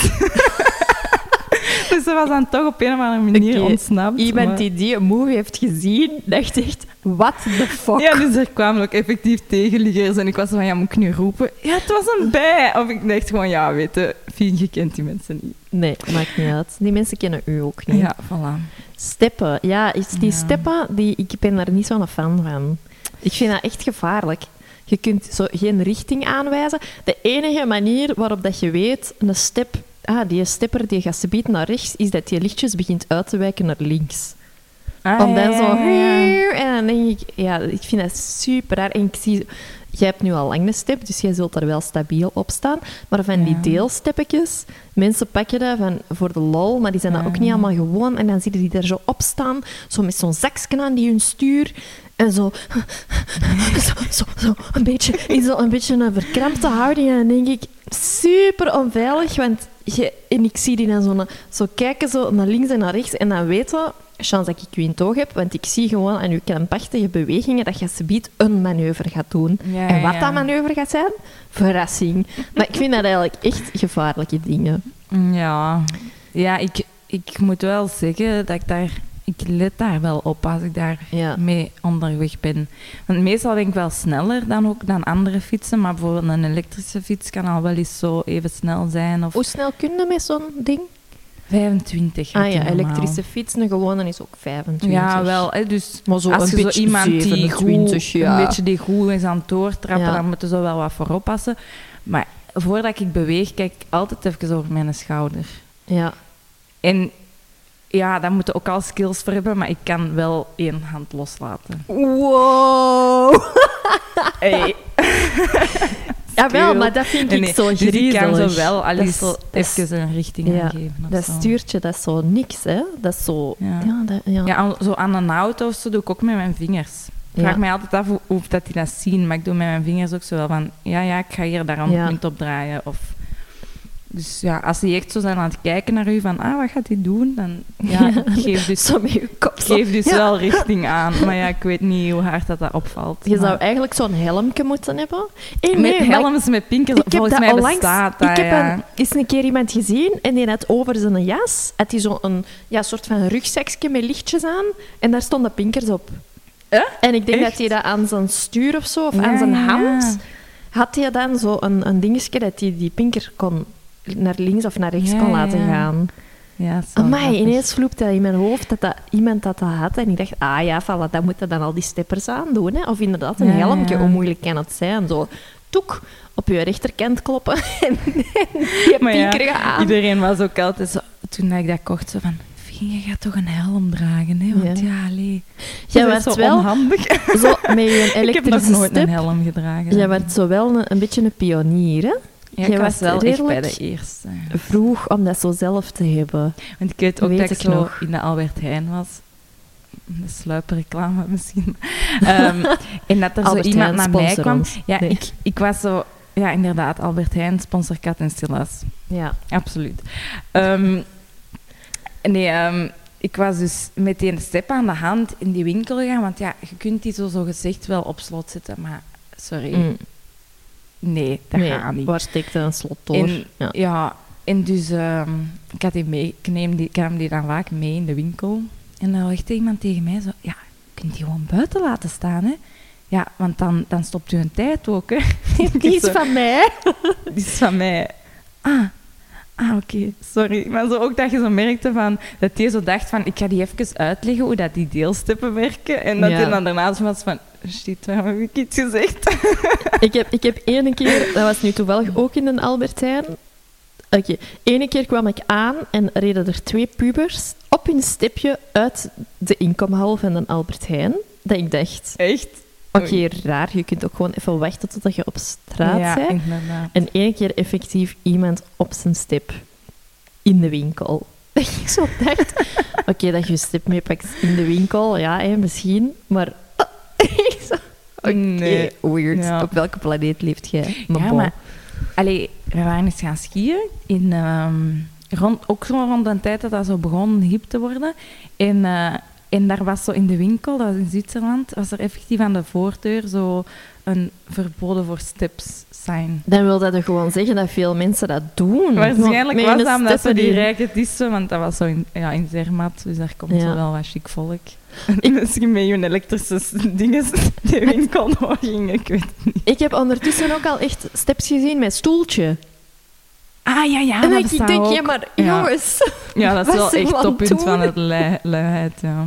dus ze was dan toch op een of andere manier Oké, ontsnapt. Iemand maar- die die movie heeft gezien, dacht echt, what the fuck? Ja, dus er kwamen ook effectief tegenliggers en ik was van, ja, moet ik nu roepen? Ja, het was een bij. Of ik dacht gewoon, ja, weet je, Fien, je kent die mensen niet. Nee, maakt niet uit. Die mensen kennen u ook niet. Ja, voilà. Steppen. Ja, is die Ja. steppen, die, ik ben daar niet zo'n fan van. Ik vind dat echt gevaarlijk. Je kunt zo geen richting aanwijzen. De enige manier waarop dat je weet, een step, ah, die stepper die gaat subiet naar rechts, is dat die lichtjes begint uit te wijken naar links. Ah, dan ja, ja. En dan denk ik... Ja, ik vind dat super raar. En ik zie... Jij hebt nu al lang een step, dus jij zult daar wel stabiel op staan. Maar van die deelsteppetjes, mensen pakken dat van, voor de lol, maar die zijn dat ook niet allemaal gewoon. En dan zie je die daar zo op staan, zo met zo'n zakje aan die hun stuur. En zo, zo, zo, zo een beetje, in zo'n beetje een verkrampte houding. En dan denk ik, super onveilig, want je, en ik zie die dan zo, na- zo kijken zo naar links en naar rechts. En dan weten, chance dat ik u in het oog heb, want ik zie gewoon aan uw krampachtige bewegingen dat je subiet een manoeuvre gaat doen. Ja, en wat ja. dat manoeuvre gaat zijn? Verrassing. Maar ik vind dat eigenlijk echt gevaarlijke dingen. Ja, ja ik, ik moet wel zeggen dat ik daar... Ik let daar wel op als ik daar Ja. mee onderweg ben. Want meestal ben ik wel sneller dan, ook, dan andere fietsen, maar bijvoorbeeld een elektrische fiets kan al wel eens zo even snel zijn. Of Hoe snel kun je met zo'n ding? 25. Ah ja, elektrische fiets, een gewone is ook 25. Ja, wel. Hè, dus Maar zo als je zo iemand die goed, 27, ja. een beetje die goed is aan het doortrappen, Ja. dan moeten ze wel wat voor oppassen. Maar voordat ik beweeg, kijk ik altijd even over mijn schouder. Ja. En ja, daar moeten ook al skills voor hebben, maar ik kan wel één hand loslaten. Wow! Hey. Ja, wel, maar dat vind ik nee, zo dus ik kan griezelig. zo wel al Dat eens is zo- dat is- even een richting ja, aangeven. Dat zo. stuurtje, dat is zo niks, hè? Dat is zo... Ja, Ja. dat, ja. Zo aan een auto of zo doe ik ook met mijn vingers. Ik vraag mij altijd af hoe, hoe dat die dat zien, maar ik doe met mijn vingers ook zo wel van, ja, ja, ik ga hier daar een Ja. punt op draaien. Of, dus ja, als die echt zo zijn aan het kijken naar u van, ah, wat gaat hij doen? Dan ja, geef dus, geef dus Ja. wel richting aan. Maar ja, ik weet niet hoe hard dat, dat opvalt. Je zou eigenlijk zo'n helmje moeten hebben. Hey, met nee, helms, met heb volgens mij onlangs- bestaat dat, Ik heb ja. een, eens een keer iemand gezien en die had over zijn jas had hij zo'n ja, soort van rugzakje met lichtjes aan en daar stonden pinkers op. Eh? En ik denk Echt? dat hij dat aan zijn stuur of zo, of Ja, aan zijn hand, had hij dan zo een, een dingetje dat hij die pinker kon naar links of naar rechts Ja, kon laten ja. gaan. Ja, grappig. ineens vloept dat in mijn hoofd dat, dat iemand dat, dat had. En ik dacht, ah ja, voilà, dat moeten dan al die steppers aandoen. Hè? Of inderdaad een Ja, helmje, hoe moeilijk kan het zijn? Zo, toek, op je rechterkant kloppen en, en Maar ja, aan. Iedereen was ook altijd zo, toen ik dat kocht, zo van, je gaat toch een helm dragen, hè? Want Ja. ja, allee, Jij dat is werd zo wel onhandig. zo met je ik heb nog elektrische nooit step. een helm gedragen. Jij werd zo wel een, een beetje een pionier, hè? Ja, ik was wel echt bij de eerste. Vroeg om dat zo zelf te hebben. Want ik weet ook Weet dat ik ik zo nog. in de Albert Heijn was. De sluiperreclame misschien. Ehm, en dat er Albert zo iemand Heijn, naar mij kwam. ons. Ja, Nee. ik, ik was zo... Ja, inderdaad, Albert Heijn, sponsor Kat en Stilas. Ja. Absoluut. Ehm, nee, ehm, ik was dus met die step aan de hand in die winkel gegaan, want ja, je kunt die zo, zo gezegd wel op slot zetten, maar sorry. Mm. Nee, dat nee, gaat niet. waar steekt een slot door? En, ja. ja. en dus ehm, ik, had die mee, ik, neem die, ik nam die dan vaak mee in de winkel. En dan zegt iemand tegen mij zo, ja, je kunt die gewoon buiten laten staan, hè. Ja, want dan, dan stopt u een tijd ook, hè. Die is van mij. die is van mij. Ah, ah oké, sorry. Maar zo ook dat je zo merkte van, dat die zo dacht van, ik ga die even uitleggen hoe dat die deelstippen werken. En dat Ja. hij dan daarna zo was van, shit, waarom heb ik iets gezegd? ik, heb, ik heb ene keer, dat was nu toevallig ook in een Albertijn. Oké, ene keer kwam ik aan en reden er twee pubers op hun stipje uit de inkomhal van een Albert Heijn. Dat ik dacht, Echt? Oké, raar, je kunt ook gewoon even wachten totdat je op straat ja, bent. inderdaad. En één keer effectief iemand op zijn stip in de winkel. Dat ik zo dacht, oké, dat je je stip meepakt in de winkel, ja, hè, misschien, maar... ik zo, oké, Nee. weird. Ja. Op welke planeet leeft jij? Maar ja, bon. maar... Allee, we waren eens gaan skiën. In, ehm, rond, ook zo rond de tijd dat dat zo begon hip te worden. En, eh, en daar was zo in de winkel, dat was in Zwitserland, was er effectief aan de voordeur zo een verboden voor steps sign. Dan wil dat er gewoon zeggen dat veel mensen dat doen. Waarschijnlijk was dat omdat ze die rijke dissen, want dat was zo in, ja, in Zermatt, dus daar komt Ja. zo wel wat chic volk. Misschien met je elektrische dingen de winkel ik weet het niet. Ik heb ondertussen ook al echt steps gezien met stoeltje. Ah, ja, ja, en dat dan bestaat denk ook. ja, maar jongens... Ja, dat is wel echt toppunt van het lui- luiheid, ja.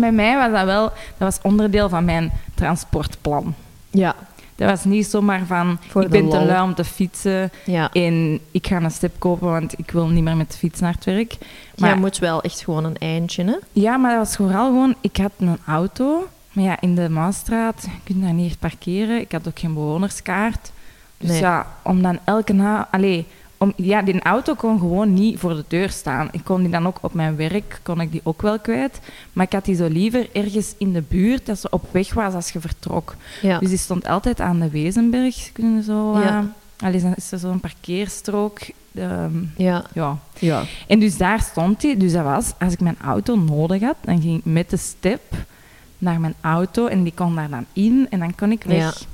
Bij mij was dat wel... Dat was onderdeel van mijn transportplan. Ja, Dat was niet zomaar van... Voor ik ben te lui om te fietsen ja. en ik ga een step kopen, want ik wil niet meer met de fiets naar het werk. Maar, Jij moet wel echt gewoon een eindje, hè? Ja, maar dat was vooral gewoon... Ik had een auto, maar ja, in de Maasstraat, je kunt daar niet echt parkeren. Ik had ook geen bewonerskaart. Dus Nee. ja, om dan elke na... Allee, om, ja, die auto kon gewoon niet voor de deur staan. Ik kon die dan ook op mijn werk, kon ik die ook wel kwijt. Maar ik had die zo liever ergens in de buurt, dat ze op weg was als je vertrok. Ja. Dus die stond altijd aan de Wezenberg. Kunnen zo... Ja. eh, allee, is er zo'n parkeerstrook. ehm, Ja. ja. Ja. En dus daar stond hij. Dus dat was, als ik mijn auto nodig had, dan ging ik met de step naar mijn auto en die kon daar dan in en dan kon ik weg. Ja.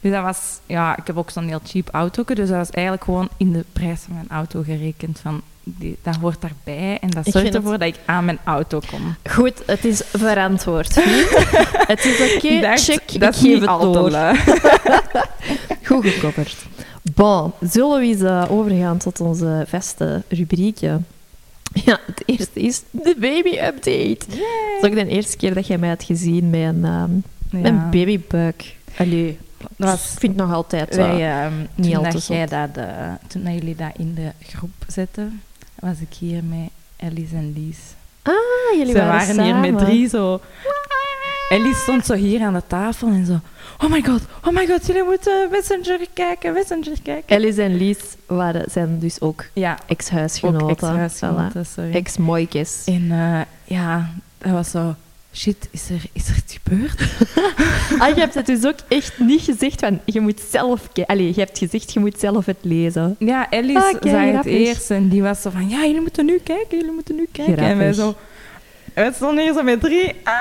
Dus dat was, ja, ik heb ook zo'n heel cheap auto, dus dat was eigenlijk gewoon in de prijs van mijn auto gerekend. Van, die, dat hoort daarbij en dat zorgt ervoor dat ik aan mijn auto kom. Goed, het is verantwoord. Het is oké, dacht, check, dat ik geef het door. Goed gecoverd. Bon, zullen we eens eh, overgaan tot onze vaste rubriekje? Ja, het eerste is de baby-update. Dat is ook de eerste keer dat jij mij had gezien met een, met een Ja. babybuik. Allee, Dat was- vind het nog altijd... Wij, ehm, niet al te jij dat, eh, toen dat jullie dat in de groep zetten, was ik hier met Alice en Lies. ah, jullie Ze waren, waren hier met drie zo. Ellie stond zo hier aan de tafel en zo. Oh my god, oh my god, jullie moeten Messenger kijken, Messenger kijken. Alice en Lies waren, zijn dus ook Ja, ex-huisgenoten. ex-huisgenoten. Voilà. En eh, ja, dat was zo. Shit, is er, is er iets gebeurd? Ah, je hebt het dus ook echt niet gezegd van, je moet zelf... Allee, je hebt gezegd, je moet zelf het lezen. Ja, Ellie Ah, zei het keigrappig. eerst en die was zo van, ja, jullie moeten nu kijken, jullie moeten nu kijken. En wij Grappig. zo, wij stonden hier zo met drie. Ah.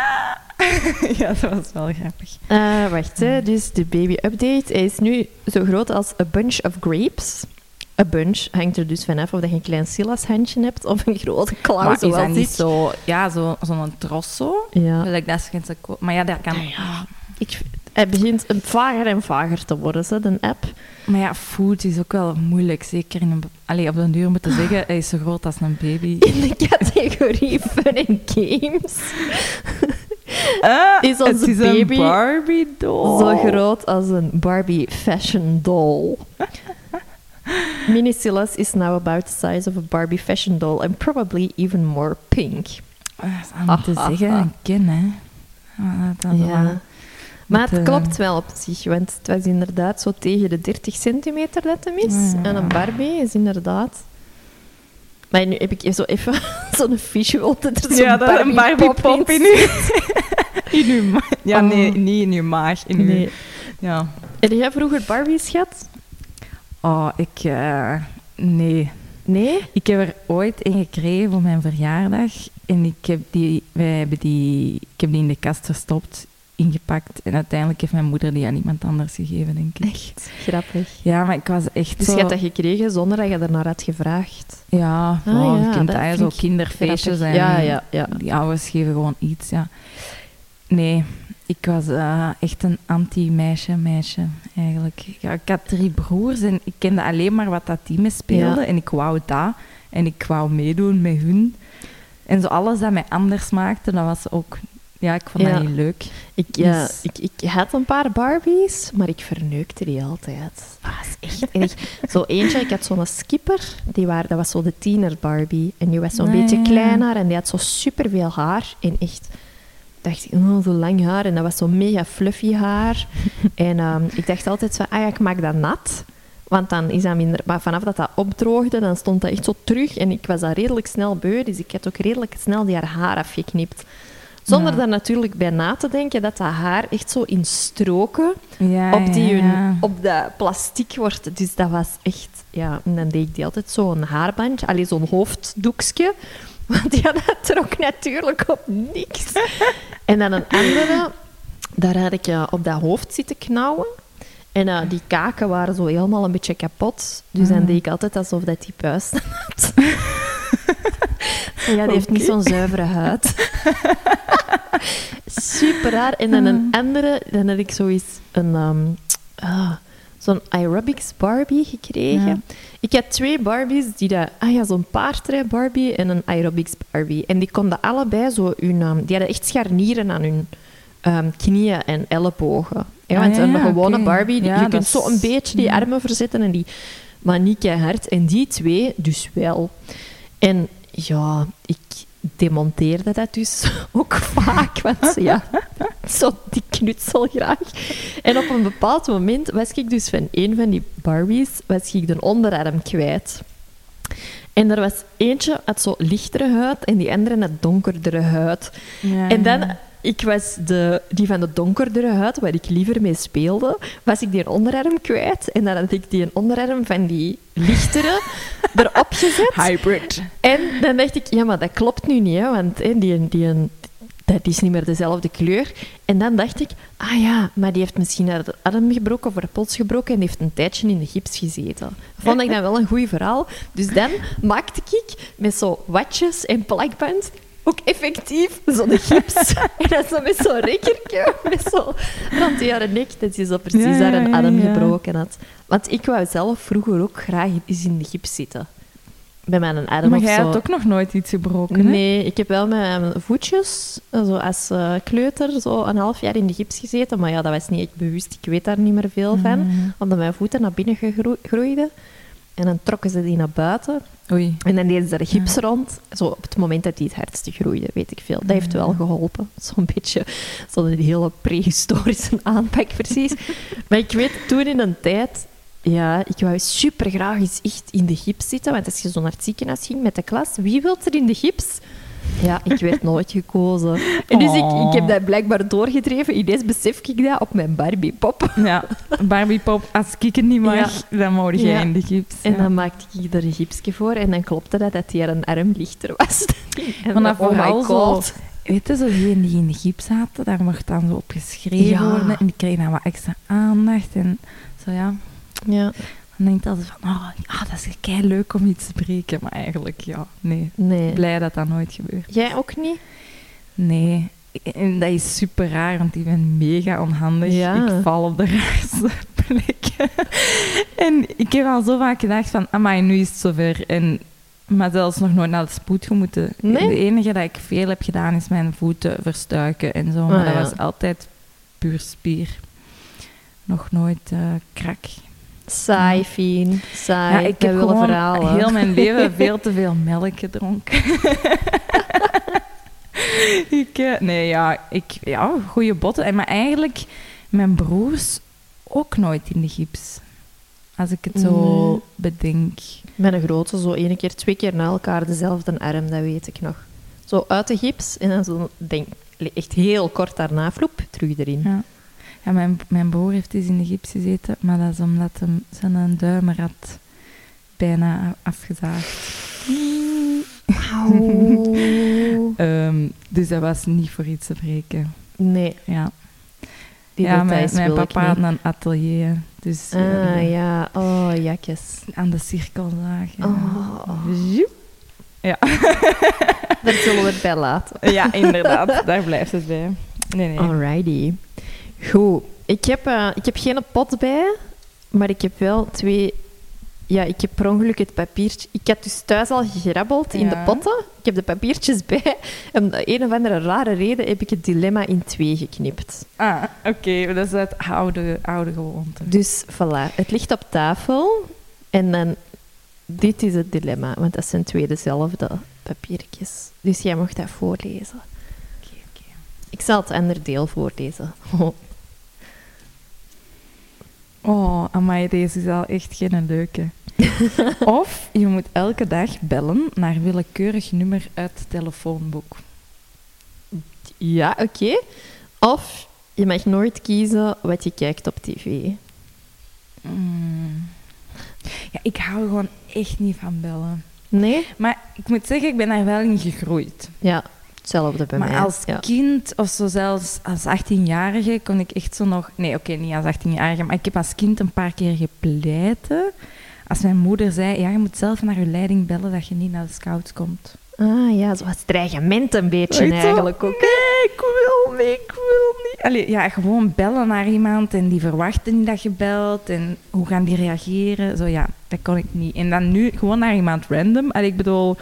ja, dat was wel grappig. Eh, wacht, hè. dus de baby-update. Hij is nu zo groot als a bunch of grapes. A bunch hangt er dus vanaf of dat je een klein Silas-handje hebt of een grote klauw, maar is dat niet zo, ja, zo- zo'n zo? Ja. Gelijk dat is Maar ja, dat kan... Ah, ja. Ik, hij begint een vager en vager te worden, hè, de app. Maar ja, food is ook wel moeilijk. Zeker in een... Allee, op den duur moeten zeggen, hij is zo groot als een baby. In de categorie fun and games. Ah, Is onze het is baby een Barbie doll. Zo groot als een Barbie fashion doll. Mini Silas is now about the size of a Barbie fashion doll and probably even more pink. Ah, Dat is aan te zeggen, kin, hè. Ah, dat is wel- Ja. Maar het eh, klopt wel op zich, want het was inderdaad zo tegen de 30 centimeter dat hem is. Ja. En een Barbie is inderdaad... Maar nu heb ik zo even zo'n visual dat er zo'n Ja, dat is een Barbie pop in. In uw maag. Ja, Oh. nee, niet in uw maag. In uw... Nee. Ja. Heb jij vroeger Barbies gehad? Oh, ik... eh, nee. Nee? Ik heb er ooit een gekregen voor mijn verjaardag. En ik heb die, wij hebben die, ik heb die in de kast verstopt. ingepakt. En uiteindelijk heeft mijn moeder die aan iemand anders gegeven, denk ik. Echt grappig. Ja, maar ik was echt Dus zo... je hebt dat gekregen zonder dat je er naar had gevraagd. Ja, Ah, wow, ja, je dat zo kinderfeestjes grappig. en Ja, ja, ja. die ouders geven gewoon iets, ja. Nee, ik was eh, echt een anti-meisje, meisje, eigenlijk. Ja, ik had drie broers en ik kende alleen maar wat dat speelden. Ja. En ik wou dat. En ik wou meedoen met hun. En zo alles dat mij anders maakte, dat was ook... Ja, ik vond Ja. dat niet leuk. Ik, ja, Dus- ik, ik had een paar Barbies, maar ik verneukte die altijd. Dat was echt erg. Zo eentje, ik had zo'n skipper, die waren, dat was zo de tiener Barbie. En die was zo'n Ah, beetje kleiner en die had zo superveel haar. En echt, dacht ik, oh, zo lang haar. En dat was zo mega fluffy haar. en ehm, ik dacht altijd zo, ah ja, ik maak dat nat. Want dan is dat minder... Maar vanaf dat dat opdroogde, dan stond dat echt zo terug. En ik was dat redelijk snel beu, dus ik had ook redelijk snel die haar haar afgeknipt. Zonder Ja. daar natuurlijk bij na te denken dat dat haar echt zo in stroken Ja, op, die ja, hun, ja. op dat plastic wordt. Dus dat was echt... Ja, en dan deed ik die altijd zo'n haarbandje, alleen zo'n hoofddoekje. Want ja, dat trok natuurlijk op niks. En dan een andere, daar had ik eh, op dat hoofd zitten knauwen. En eh, die kaken waren zo helemaal een beetje kapot. Dus dan Ah. deed ik altijd alsof dat die puisten had. ja, die heeft niet zo'n zuivere huid. Super raar. En dan een andere, dan had ik zoiets een... ehm, ah, Zo'n aerobics Barbie gekregen. Ja. Ik had twee Barbies die dat... Ah ja, zo'n paardrij Barbie en een aerobics Barbie. En die konden allebei zo hun... ehm, die hadden echt scharnieren aan hun ehm, knieën en ellebogen. Ja, Ah, want ja, een gewone. Barbie, die- je kunt zo een beetje die armen verzetten en die... Maar niet keihard. En die twee dus wel. En ja, ik demonteerde dat dus ook vaak. Want ja, zo die knutsel graag. En op een bepaald moment was ik dus van een van die Barbies was ik de onderarm kwijt. En er was eentje had zo lichtere huid en die andere had donkerdere huid. Ja, En dan. Ik was de, die van de donkerdere huid, waar ik liever mee speelde, was ik die onderarm kwijt. En dan had ik die onderarm van die lichtere erop gezet. Hybrid. En dan dacht ik, ja, maar dat klopt nu niet, hè, want hè, die, die, dat is niet meer dezelfde kleur. En dan dacht ik, ah ja, maar die heeft misschien haar arm gebroken of haar pols gebroken en die heeft een tijdje in de gips gezeten. Vond ik dan wel een goed verhaal. Dus dan maakte ik met zo watjes en plakband ook effectief zo'n gips. en dat zo met zo'n rekkertje, met zo rond die haar nek, dat ze zo precies Ja, haar een ja, ja. gebroken had. Want ik wou zelf vroeger ook graag eens in de gips zitten. Bij mijn arm Maar of jij zo. had ook nog nooit iets gebroken, hè? Nee, ik heb wel met mijn voetjes, zo als eh, kleuter, zo een half jaar in de gips gezeten. Maar ja, dat was niet echt bewust. Ik weet daar niet meer veel van. Mhm. Omdat mijn voeten naar binnen groeiden. En dan trokken ze die naar buiten. Oei. En dan deden ze er gips rond. Zo op het moment dat die het hardste groeide, weet ik veel. Dat heeft wel geholpen. Zo'n beetje zo'n hele prehistorische aanpak, precies. maar ik weet toen in een tijd... Ja, ik wou super graag eens echt in de gips zitten. Want als je zo naar het ziekenhuis ging met de klas, wie wil er in de gips? Ja, ik werd nooit gekozen. En dus ik, ik heb dat blijkbaar doorgedreven. Ineens besef ik dat op mijn Barbie-pop. Ja, Barbie Pop, als ik het niet mag, dan moet jij Ja. in de gips. En dan maakte ik er een gipsje voor en dan klopte dat dat die een arm lichter was. En dan, oh my zo- god. Weet je, zo die in de gips zaten, daar mocht dan zo op geschreven worden. En die kregen dan wat extra aandacht. En zo ja, Ja, dan denk je altijd van, oh, ja, dat is kei leuk om iets te breken. Maar eigenlijk, ja, nee. nee. Blij dat dat nooit gebeurt. Jij ook niet? Nee. En dat is super raar, want ik ben mega onhandig. Ja. Ik val op de raarste plekken. en ik heb al zo vaak gedacht van, amai, nu is het zover. En, maar zelfs nog nooit naar de spoed gemoeten. Nee? De enige dat ik veel heb gedaan, is mijn voeten verstuiken en zo. Maar Ah, dat was altijd puur spier. Nog nooit eh, krak. Saai, Fien. Saai. Ja, ik Wij heb gewoon verhalen. heel mijn leven veel te veel melk gedronken. ik, eh, nee, ja, ik, ja, goede botten. En maar eigenlijk, mijn broers ook nooit in de gips. Als ik het zo Nee. bedenk. Mijn grote, zo één keer, twee keer na elkaar dezelfde arm, dat weet ik nog. Zo uit de gips en dan zo, denk, echt heel kort daarna, vloep, terug erin. Ja. Ja, mijn, mijn broer heeft eens in de gips gezeten, maar dat is omdat hem zijn duim had bijna afgezaagd. Ehm, dus dat was niet voor iets te breken. Nee. Ja. die ja, mijn, mijn papa had een atelier. Dus eh, Ah, ja. Oh, jakjes. aan de cirkelzaag. ja. Oh. Ja. Daar zullen we het bij laten. ja, inderdaad. Daar blijft het bij. Nee, nee. Alrighty. Goed. Ik heb, eh, ik heb geen pot bij, maar ik heb wel twee... Ja, ik heb per ongeluk het papiertje... Ik had dus thuis al gegrabbeld in de potten. Ik heb de papiertjes bij. En om de een of andere rare reden heb ik het dilemma in twee geknipt. Ah, oké. Dat is het oude, oude gewoonte. Dus voilà, het ligt op tafel. En dan... Dit is het dilemma, want dat zijn twee dezelfde papiertjes. Dus jij mag dat voorlezen. Oké, oké. Ik zal het andere deel voorlezen. Oh, amai, deze is al echt geen leuke. of je moet elke dag bellen naar willekeurig nummer uit het telefoonboek. Ja, oké. Of je mag nooit kiezen wat je kijkt op tv. Mm. Ja, ik hou gewoon echt niet van bellen. Nee? Maar ik moet zeggen, ik ben daar wel in gegroeid. Ja, hetzelfde bij maar mij. als ja. kind, of zo zelfs als 18-jarige, kon ik echt zo nog... Nee, oké, niet als 18-jarige, maar ik heb als kind een paar keer gepleiten. Als mijn moeder zei, ja, je moet zelf naar je leiding bellen dat je niet naar de scouts komt. Ah ja, zoals dreigement een beetje eigenlijk ook. Nee, ik wil niet, ik wil niet. Allee, ja, gewoon bellen naar iemand en die verwachten niet dat je belt. En hoe gaan die reageren? Zo ja, dat kon ik niet. En dan nu gewoon naar iemand random. Allee, ik bedoel,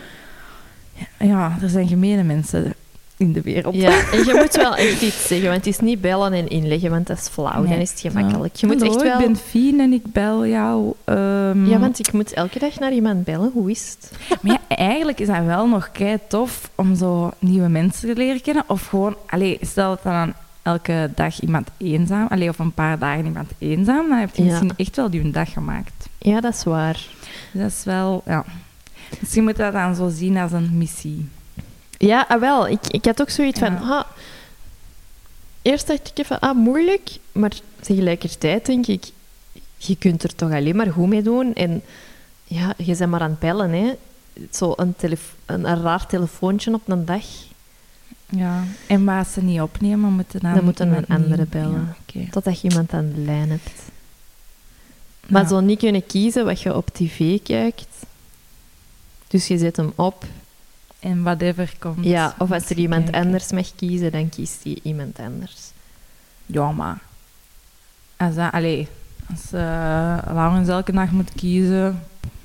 ja, er zijn gemene mensen in de wereld. Ja, en je moet wel echt iets zeggen, want het is niet bellen en inleggen, want dat is flauw. Nee. Dan is het gemakkelijk. Je moet Hallo, echt wel... ik ben Fien en ik bel jou. ehm, Ja, want ik moet elke dag naar iemand bellen. Hoe is het? Maar ja, eigenlijk is dat wel nog kei tof om zo nieuwe mensen te leren kennen. Of gewoon, allee, stel dat dan elke dag iemand eenzaam, allee, of een paar dagen iemand eenzaam, dan heb je Ja. misschien echt wel die dag gemaakt. Ja, dat is waar. Dat is wel, ja. Misschien moet je dat dan zo zien als een missie. Ja, ah, wel. Ik, ik had ook zoiets van... Ah, eerst dacht ik even, ah, moeilijk. Maar tegelijkertijd denk ik... Je kunt er toch alleen maar goed mee doen. En ja, je bent maar aan het bellen, hè. Zo een, een, een raar telefoontje op een dag. Ja. En als ze niet opnemen, moeten dan... Dan moeten een andere bellen. Ja, oké. Totdat je iemand aan de lijn hebt. Maar Ja. zo niet kunnen kiezen wat je op tv kijkt. Dus je zet hem op. En whatever komt. Ja, of als er iemand kijken. anders mag kiezen, dan kiest hij iemand anders. Ja, maar... Als dat, allee, als uh, Laurens elke dag moet kiezen...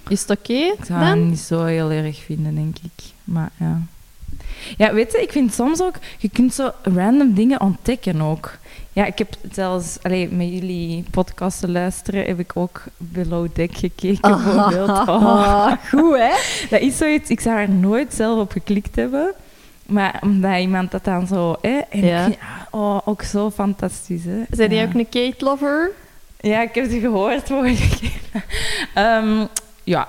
Is het oké Ik zou dan? hem niet zo heel erg vinden, denk ik. Maar ja. Ja, weet je, ik vind soms ook... Je kunt zo random dingen ontdekken ook. Ja, ik heb zelfs... Allee, met jullie podcasten luisteren, heb ik ook Below Deck gekeken, bijvoorbeeld. Oh, goed, hè? dat is zoiets... Ik zou er nooit zelf op geklikt hebben. Maar omdat iemand dat dan zo... Hè, en Ja. ik vind, oh, ook zo fantastisch, hè. Zijn die ja. ook een Kate-lover? Ja, ik heb ze gehoord vorige keer. Ehm, ja,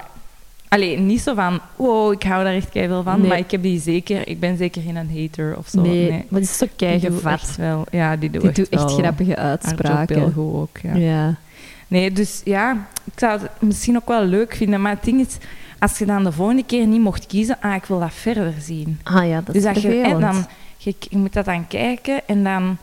alleen niet zo van, wow, ik hou daar echt veel van, Nee. maar ik heb die zeker, ik ben zeker geen hater of zo. Nee, nee. maar die is zo keigevat. echt wel, ja, die doet Die echt, doet echt grappige heel uitspraken. goed ook, ja. Ja. Nee, dus ja, ik zou het misschien ook wel leuk vinden, maar het ding is, als je dan de volgende keer niet mocht kiezen, ah, ik wil dat verder zien. Ah ja, dat dus is dat je, en dan, je, je moet dat dan kijken en dan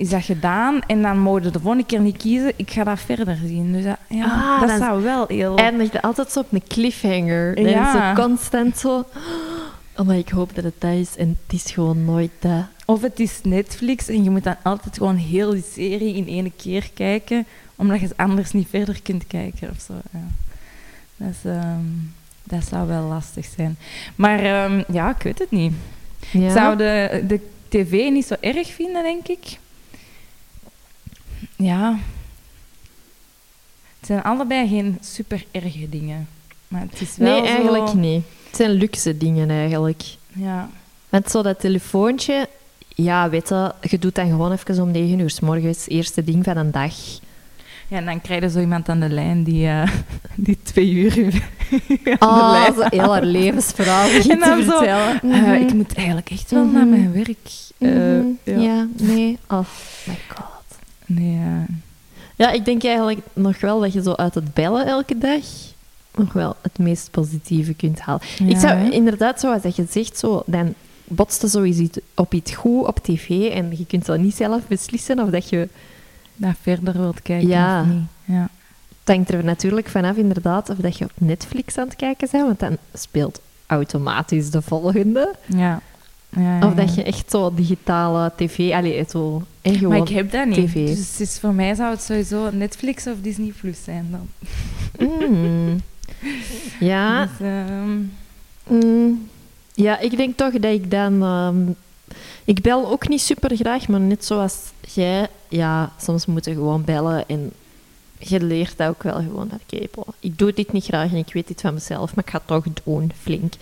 is dat gedaan en dan mogen de volgende keer niet kiezen. Ik ga dat verder zien. Dus dat, ja, Ah, dat zou wel heel... eindigt het altijd zo op een cliffhanger. Ja. is zo constant zo... Oh, maar ik hoop dat het dat is. En het is gewoon nooit dat. Of het is Netflix en je moet dan altijd gewoon heel die serie in één keer kijken, omdat je anders niet verder kunt kijken of zo. Ja. Dat, is, ehm, dat zou wel lastig zijn. Maar ehm, ja, ik weet het niet. Ja. Ik zou de, de tv niet zo erg vinden, denk ik. Ja. Het zijn allebei geen super erge dingen. Maar het is wel Nee, eigenlijk zo... niet. Het zijn luxe dingen eigenlijk. Ja. Want zo dat telefoontje... Ja, weet je, je doet dan gewoon even om 9 uur s morgens. Eerste ding van een dag. ja, en dan krijg je zo iemand aan de lijn die, eh, die twee uur Oh, zo heel haar levensverhaal begint te zo, vertellen. Mhm. ik moet eigenlijk echt wel naar Mhm. mijn werk. Mhm. ja. ja. nee. Oh my god. Nee, ja. Ja, ik denk eigenlijk nog wel dat je zo uit het bellen elke dag nog wel het meest positieve kunt halen. ik zou hè? inderdaad, zoals dat je zegt, zo, dan botste zoiets op iets goed op tv en je kunt zo niet zelf beslissen of dat je dat verder wilt kijken Ja. of niet. Ja. Het hangt er natuurlijk vanaf, inderdaad, of dat je op Netflix aan het kijken bent, want dan speelt automatisch de volgende. Ja. Ja, ja, Of dat je echt zo digitale tv, allee, zo, gewoon... Maar ik heb dat niet. tv. Dus voor mij zou het sowieso Netflix of Disney Plus zijn dan. Mm. Ja, Dus, ehm, mm. ja, ik denk toch dat ik dan... ehm, ik bel ook niet super graag, maar net zoals jij, ja, soms moet je gewoon bellen en je leert dat ook wel gewoon. Oké, bon, ik doe dit niet graag en ik weet dit van mezelf, maar ik ga het toch doen, flink.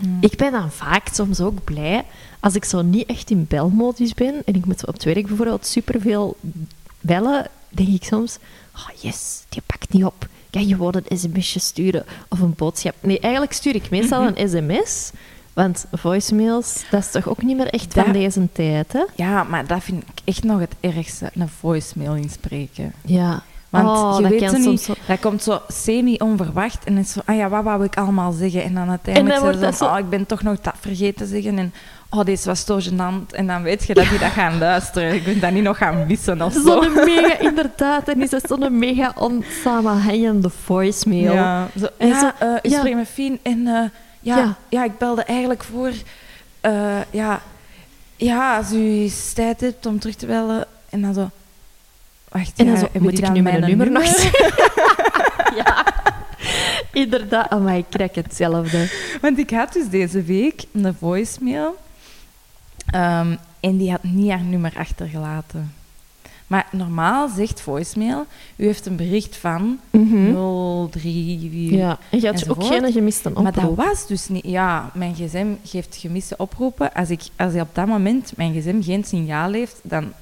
ja. Ik ben dan vaak soms ook blij als ik zo niet echt in belmodus ben en ik moet op het werk bijvoorbeeld superveel bellen, denk ik soms, oh yes, die pakt niet op. Kan je gewoon een sms'je sturen of een boodschap? Nee, eigenlijk stuur ik meestal een sms, want voicemails, dat is toch ook niet meer echt van Dat- deze tijd, hè? ja, maar dat vind ik echt nog het ergste, een voicemail inspreken. Ja. Want oh, je dat weet niet, zo... dat komt zo semi-onverwacht en dan is zo, ah ja, wat wou ik allemaal zeggen? En dan uiteindelijk En dan zeggen wordt ze, oh, ik ben toch nog dat vergeten te zeggen en oh, deze was zo gênant. En dan weet je dat die dat gaan luisteren. Ik ben dat niet nog gaan wissen of zo. Zo'n mega, inderdaad, en is dat zo'n mega onsamenhangende voicemail. Ja, zo, En ja, zo- eh, ik ja. spreek met Fien en eh, ja, Ja. ja. ik belde eigenlijk voor, eh, ja, ja, als u tijd hebt om terug te bellen. En dan zo, wacht, En dan ja, zo, moet ik nu mijn nummer nog zeggen? ja. Inderdaad, oh, maar ik krijg hetzelfde. Want ik had dus deze week een voicemail ehm, en die had niet haar nummer achtergelaten. Maar normaal zegt voicemail, u heeft een bericht van 03... Ja, en je had ook geen gemiste oproep. Maar dat was dus niet... Ja, mijn gsm geeft gemiste oproepen. Als, ik, als hij op dat moment mijn gsm geen signaal heeft, dan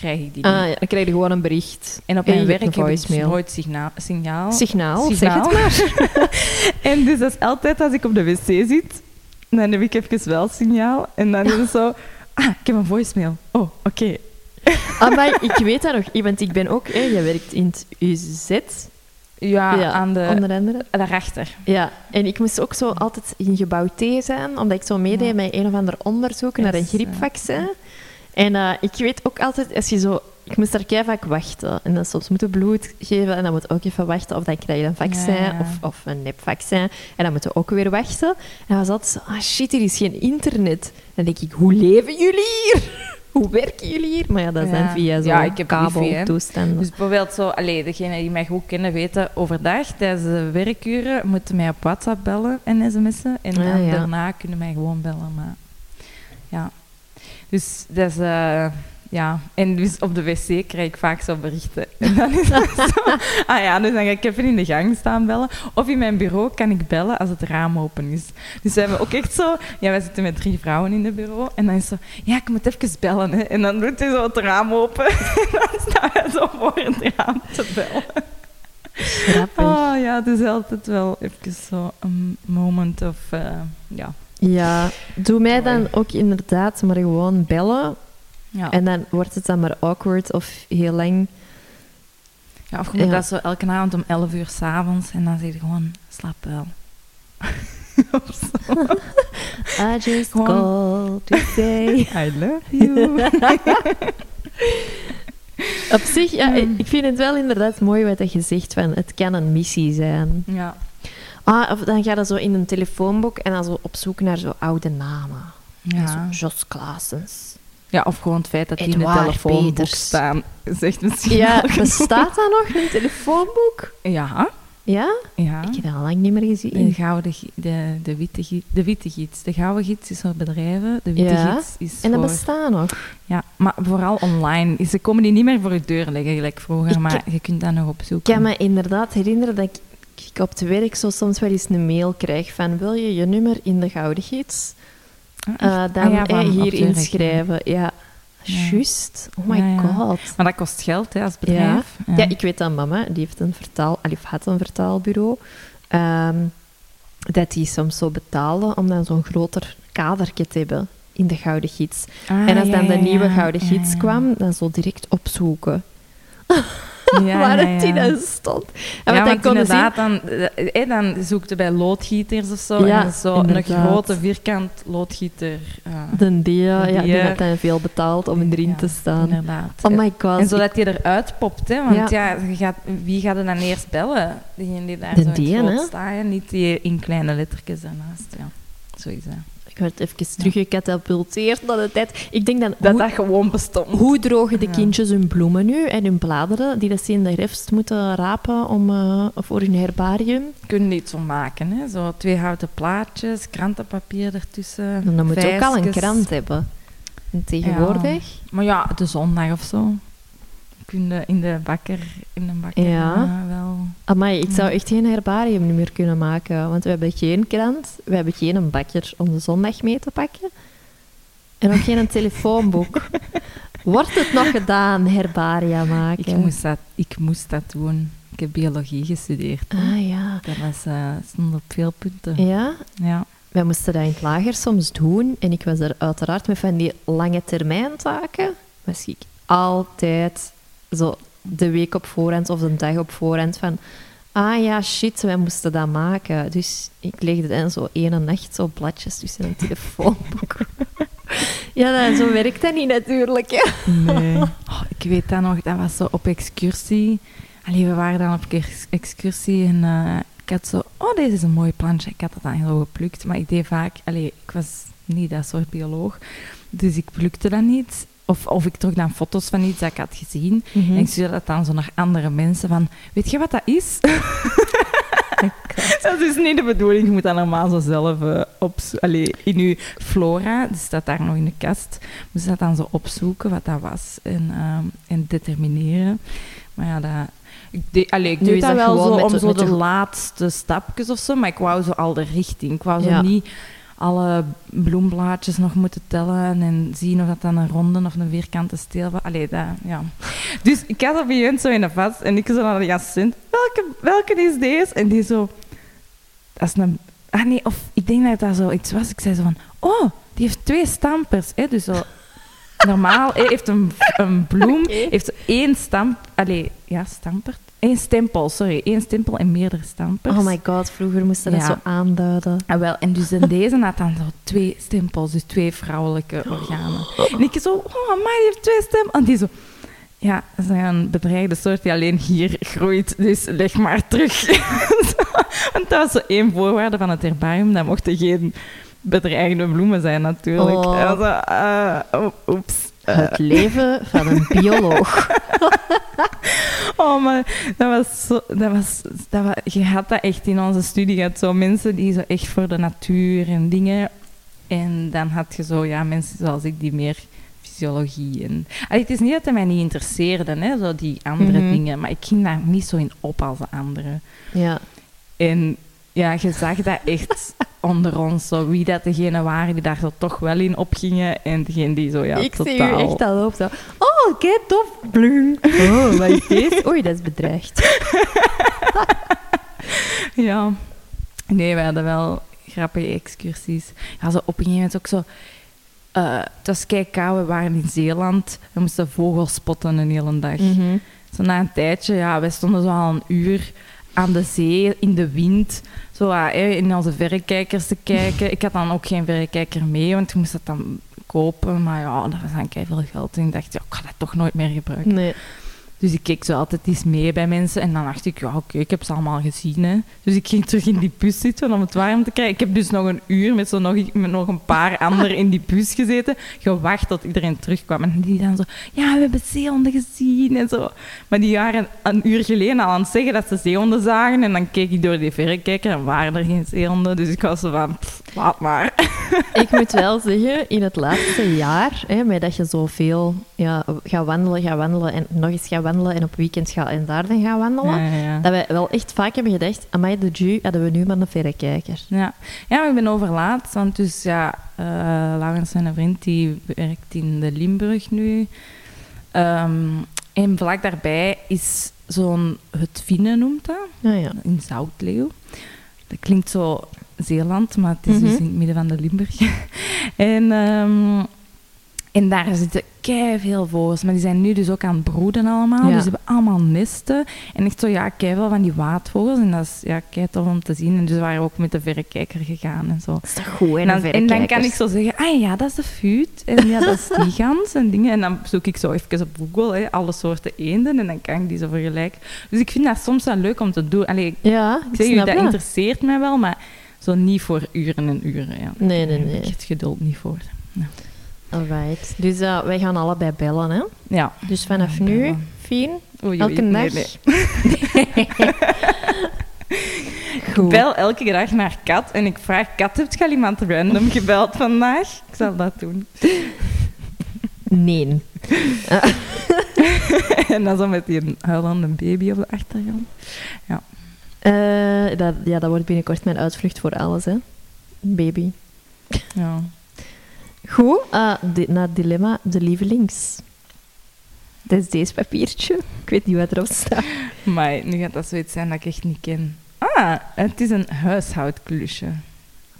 krijg ik die niet. Ah, ja, dan krijg je gewoon een bericht. En op mijn werk heb ik dus nooit signaal, signaal. Signaal, zeg Signaal. het maar. En dus dat is altijd als ik op de wc zit, dan heb ik even wel signaal. En dan is het zo... Ah, ik heb een voicemail. Oh, oké. Ah, maar ik weet dat nog, want ik ben ook... Hè, je werkt in het UZ, Ja, ja, aan de... onder andere. Daarachter. Ja, en ik moest ook zo altijd in gebouw T zijn, omdat ik zo meedeed Ja. met een of ander onderzoek naar een eh, griepvaccin. En eh, ik weet ook altijd, als je zo... Ik moest daar kei vaak wachten. En dan soms moeten bloed geven en dan moet ook even wachten of dan krijg je een vaccin Ja. Of, of een nepvaccin. En dan moeten we ook weer wachten. En dan was altijd zo, ah shit, hier is geen internet. Dan denk ik, hoe leven jullie hier? hoe werken jullie hier? Maar ja, dat zijn Ja. via zo'n Ja, kabeltoestanden. Dus bijvoorbeeld zo... Allee, degenen die mij goed kennen weten, overdag, tijdens de werkuren, moeten mij op WhatsApp bellen en sms'en. En dan Ah, ja. daarna kunnen mij gewoon bellen, maar... Dus dat is... eh, ja, en dus op de wc krijg ik vaak zo berichten. En dan is zo... Ah ja, dus dan ga ik even in de gang staan bellen. Of in mijn bureau kan ik bellen als het raam open is. Dus we hebben ook echt zo... Ja, wij zitten met drie vrouwen in het bureau. En dan is zo... Ja, ik moet even bellen, hè. En dan doet hij zo het raam open. En dan staan wij zo voor het raam te bellen. Grappig. Oh ja, is altijd wel even zo een moment of... eh, ja. Ja, doe mij dan ook inderdaad maar gewoon bellen. Ja. En dan wordt het dan maar awkward of heel lang. ja, of Ja. dat zo elke avond om 11 uur s'avonds en dan zeg je gewoon, slaap wel. I just Gewoon- called to say. I love you. Op zich, ja, Hmm. ik vind het wel inderdaad mooi wat je zegt van het kan een missie zijn. ja. Ah, of dan ga je zo in een telefoonboek en dan zo op zoek naar zo oude namen. Ja. Zo Jos Klaasens. ja, of gewoon het feit dat die in Edouard telefoonboek Peters. staan. Zegt misschien Ja, bestaat dat nog, een telefoonboek? Ja, Ja? ja. Ik heb dat al lang niet meer De, gezien. gouden, gi- de, de, witte, de witte gids. De gouden gids is voor bedrijven. De witte Ja. gids is En dat voor... bestaat nog. Ja, maar vooral online. Ze komen die niet meer voor je deur leggen, gelijk vroeger. Ik- maar je kunt dat nog Ik opzoeken. kan me inderdaad herinneren dat ik, ik op het werk zo soms wel eens een mail krijg van wil je je nummer in de Gouden Gids echt? dan Ah ja, eh, van hier inschrijven. Ja, Ja. juist. Oh my Ja, god. Maar dat kost geld hè, als bedrijf. Ja. ik weet dat mama, die heeft een vertaal, of had een vertaalbureau, ehm, dat die soms zo betaalde om dan zo'n groter kadertje te hebben in de Gouden Gids. Ah, en als dan de nieuwe. Gouden Gids kwam, dan zo direct opzoeken. Ja, waar ja, in ja. en stond. En ja, dan want konden zien... inderdaad, dan, eh, eh, dan zoekte bij loodgieters of zo. Ja, en zo een inderdaad. grote vierkant loodgieter. eh, De dia, ja, die had dan veel betaald om erin ja, te staan. Inderdaad. Oh my god. En zodat je eruit popt, hè? Want Ja. gaat, wie gaat er dan eerst bellen? Degene die daar De zo in staan, niet die in kleine lettertjes daarnaast. Ja, zo is dat. Ik werd even teruggecatapulteerd naar de tijd. Ik denk dan, Dat hoe, dat gewoon bestond. hoe drogen de kindjes hun bloemen nu en hun bladeren, die dat ze in de herfst moeten rapen om, eh, voor hun herbarium? kun je iets van maken, hè? Zo twee houten plaatjes, krantenpapier ertussen. En dan moet je ook al een krant hebben. En tegenwoordig... Maar ja, de zondag of zo. In de bakker, in de bakker Ja. wel... Amai, ik zou echt geen herbarium meer kunnen maken. Want we hebben geen krant, we hebben geen bakker om de zondag mee te pakken. En ook geen telefoonboek. Wordt het nog gedaan, herbaria maken? Ik moest, dat, ik moest dat doen. Ik heb biologie gestudeerd. hè. Ah ja. Dat was, eh, stond op veel punten. Ja, Ja. wij moesten dat in het lager soms doen. En ik was er uiteraard met van die lange termijn taken. Was ik altijd zo de week op voorhand of de dag op voorhand van... Ah ja, shit, wij moesten dat maken. Dus ik legde dan zo ene nacht zo bladjes tussen een telefoonboek. ja, dat, zo werkt dat niet natuurlijk. Hè. Nee. Oh, ik weet dat nog, dat was zo op excursie. Allee, we waren dan op ex- excursie en eh, ik had zo... Oh, deze is een mooi plantje. Ik had dat dan zo geplukt, maar ik deed vaak... Allee, ik was niet dat soort bioloog. Dus ik plukte dat niet. Of, of ik trok dan foto's van iets dat ik had gezien. En ik stuurde dat dan zo naar andere mensen van... Weet je wat dat is? dat is niet de bedoeling. Je moet dat normaal zo zelf op, allee, in je flora, dus staat daar nog in de kast, moet je dat dan zo opzoeken wat dat was en, ehm, en determineren. Maar ja, dat... Ik, allee, ik deed is dat dat wel gewoon zo met om de- zo de de- laatste stapjes of zo, maar ik wou zo al de richting. Ik wou zo Ja. niet alle bloemblaadjes nog moeten tellen en zien of dat dan een ronde of een vierkante steel was. Allee, dat, ja. Dus ik had op een zo in de vast en ik zo naar de assistent, welke, welke is deze? En die zo, dat is een... Ah nee, of ik denk dat dat zo iets was. Ik zei zo van, oh, die heeft twee stampers. Hè? Dus zo, normaal heeft een, een bloem, Oké. heeft één stamp... Allee, ja, stamper? Eén stempel, sorry. één stempel en meerdere stampers. Oh my god, vroeger moesten we dat Ja. zo aanduiden. Ah, wel, en dus in deze had dan zo twee stempels, dus twee vrouwelijke organen. En ik zo, oh, amai, die heeft twee stempels. En die zo, ja, dat is een bedreigde soort die alleen hier groeit, dus leg maar terug. Want dat was zo één voorwaarde van het herbarium, dat mochten geen bedreigende bloemen zijn natuurlijk. Oh. En zo, oh, oeps. Eh, Het leven van een bioloog. Oh, maar dat was zo... Dat was, dat was, je had dat echt in onze studie. Je had zo mensen die zo echt voor de natuur en dingen... En dan had je zo, ja, mensen zoals ik die meer fysiologie en... Allee, het is niet dat het mij niet interesseerde, hè, zo die andere Mhm. dingen. Maar ik ging daar niet zo in op als de anderen. Ja. En ja, je zag dat echt onder ons, zo, wie dat degene waren die daar zo toch wel in opgingen en degene die zo, ja, ik totaal... zie u echt al op zo. Oh, kijk, tof. Bloem. Oh, wat is dit? Oei, dat is bedreigd. Ja. Nee, we hadden wel grappige excursies. Ja, zo op een gegeven moment ook zo... eh het was kei koud, we waren in Zeeland. We moesten vogels spotten een hele dag. Mhm. Zo na een tijdje, ja, wij stonden zo al een uur aan de zee, in de wind. Zo ah, hè, in onze verrekijkers te kijken. Ik had dan ook geen verrekijker mee, want ik moest dat dan kopen. Maar ja, dat was dan veel geld. En ik dacht, ja, ik ga dat toch nooit meer gebruiken. Nee. Dus ik keek zo altijd eens mee bij mensen. En dan dacht ik, ja, oké, ik heb ze allemaal gezien. Hè. Dus ik ging terug in die bus zitten om het warm te krijgen. Ik heb dus nog een uur met, zo nog, met nog een paar anderen in die bus gezeten. Gewacht tot iedereen terugkwam. En die dan zo, ja, we hebben zeehonden gezien en zo. Maar die waren een uur geleden al aan het zeggen dat ze zeehonden zagen. En dan keek ik door die verrekijker en waren er geen zeehonden. Dus ik was zo van, pff, laat maar. Ik moet wel zeggen, in het laatste jaar, hè, met dat je zoveel ja, gaat wandelen, gaat wandelen en nog eens gaat wandelen en op weekend gaat en daar dan gaat wandelen, Ja, ja, ja. dat wij wel echt vaak hebben gedacht, amai, de Ju, hadden we nu maar een verrekijker. Ja. ja, maar ik ben overlaat. Want dus ja, eh Laurens zijn vriend die werkt in de Limburg nu. Ehm, en vlak daarbij is zo'n het Vinnen noemt dat, Ja, ja. in Zoutleeuw. Dat klinkt zo Zeeland, maar het is dus Mhm. in het midden van de Limburg. en, ehm, En daar zitten veel vogels, maar die zijn nu dus ook aan het broeden allemaal. Ja. Dus ze hebben allemaal nesten. En echt zo, ja, veel van die waadvogels. En dat is ja, kei tof om te zien. En dus we waren ook met de verrekijker gegaan en zo. Dat is toch goed, hè, En dan, en dan kan ik zo zeggen, ah ja, dat is de fuut. En ja, dat is die gans en dingen. En dan zoek ik zo even op Google hè, alle soorten eenden. En dan kan ik die zo vergelijken. Dus ik vind dat soms wel leuk om te doen. Allee, ik Ja, ik zeg snap dat interesseert mij wel, maar zo niet voor uren en uren. Ja. Nee, nee, nee. heb ik het geduld niet voor. Alright. Dus eh, wij gaan allebei bellen, hè? Ja. Dus vanaf Ja, nu. Fien, Oei, oei, elke dag. nee. Goed. bel elke dag naar Kat en ik vraag, Kat, heb je al iemand random gebeld vandaag? Ik zal dat doen. Nee. en dan zo met die huilende baby op de achtergrond. Eh, dat, ja, dat wordt binnenkort mijn uitvlucht voor alles, hè? Baby. Ja. Goed, eh, di- na het dilemma, de lievelings. Dat is deze papiertje. Ik weet niet wat erop staat. Maar nu gaat dat zoiets zijn dat ik echt niet ken. Ah, het is een huishoudklusje.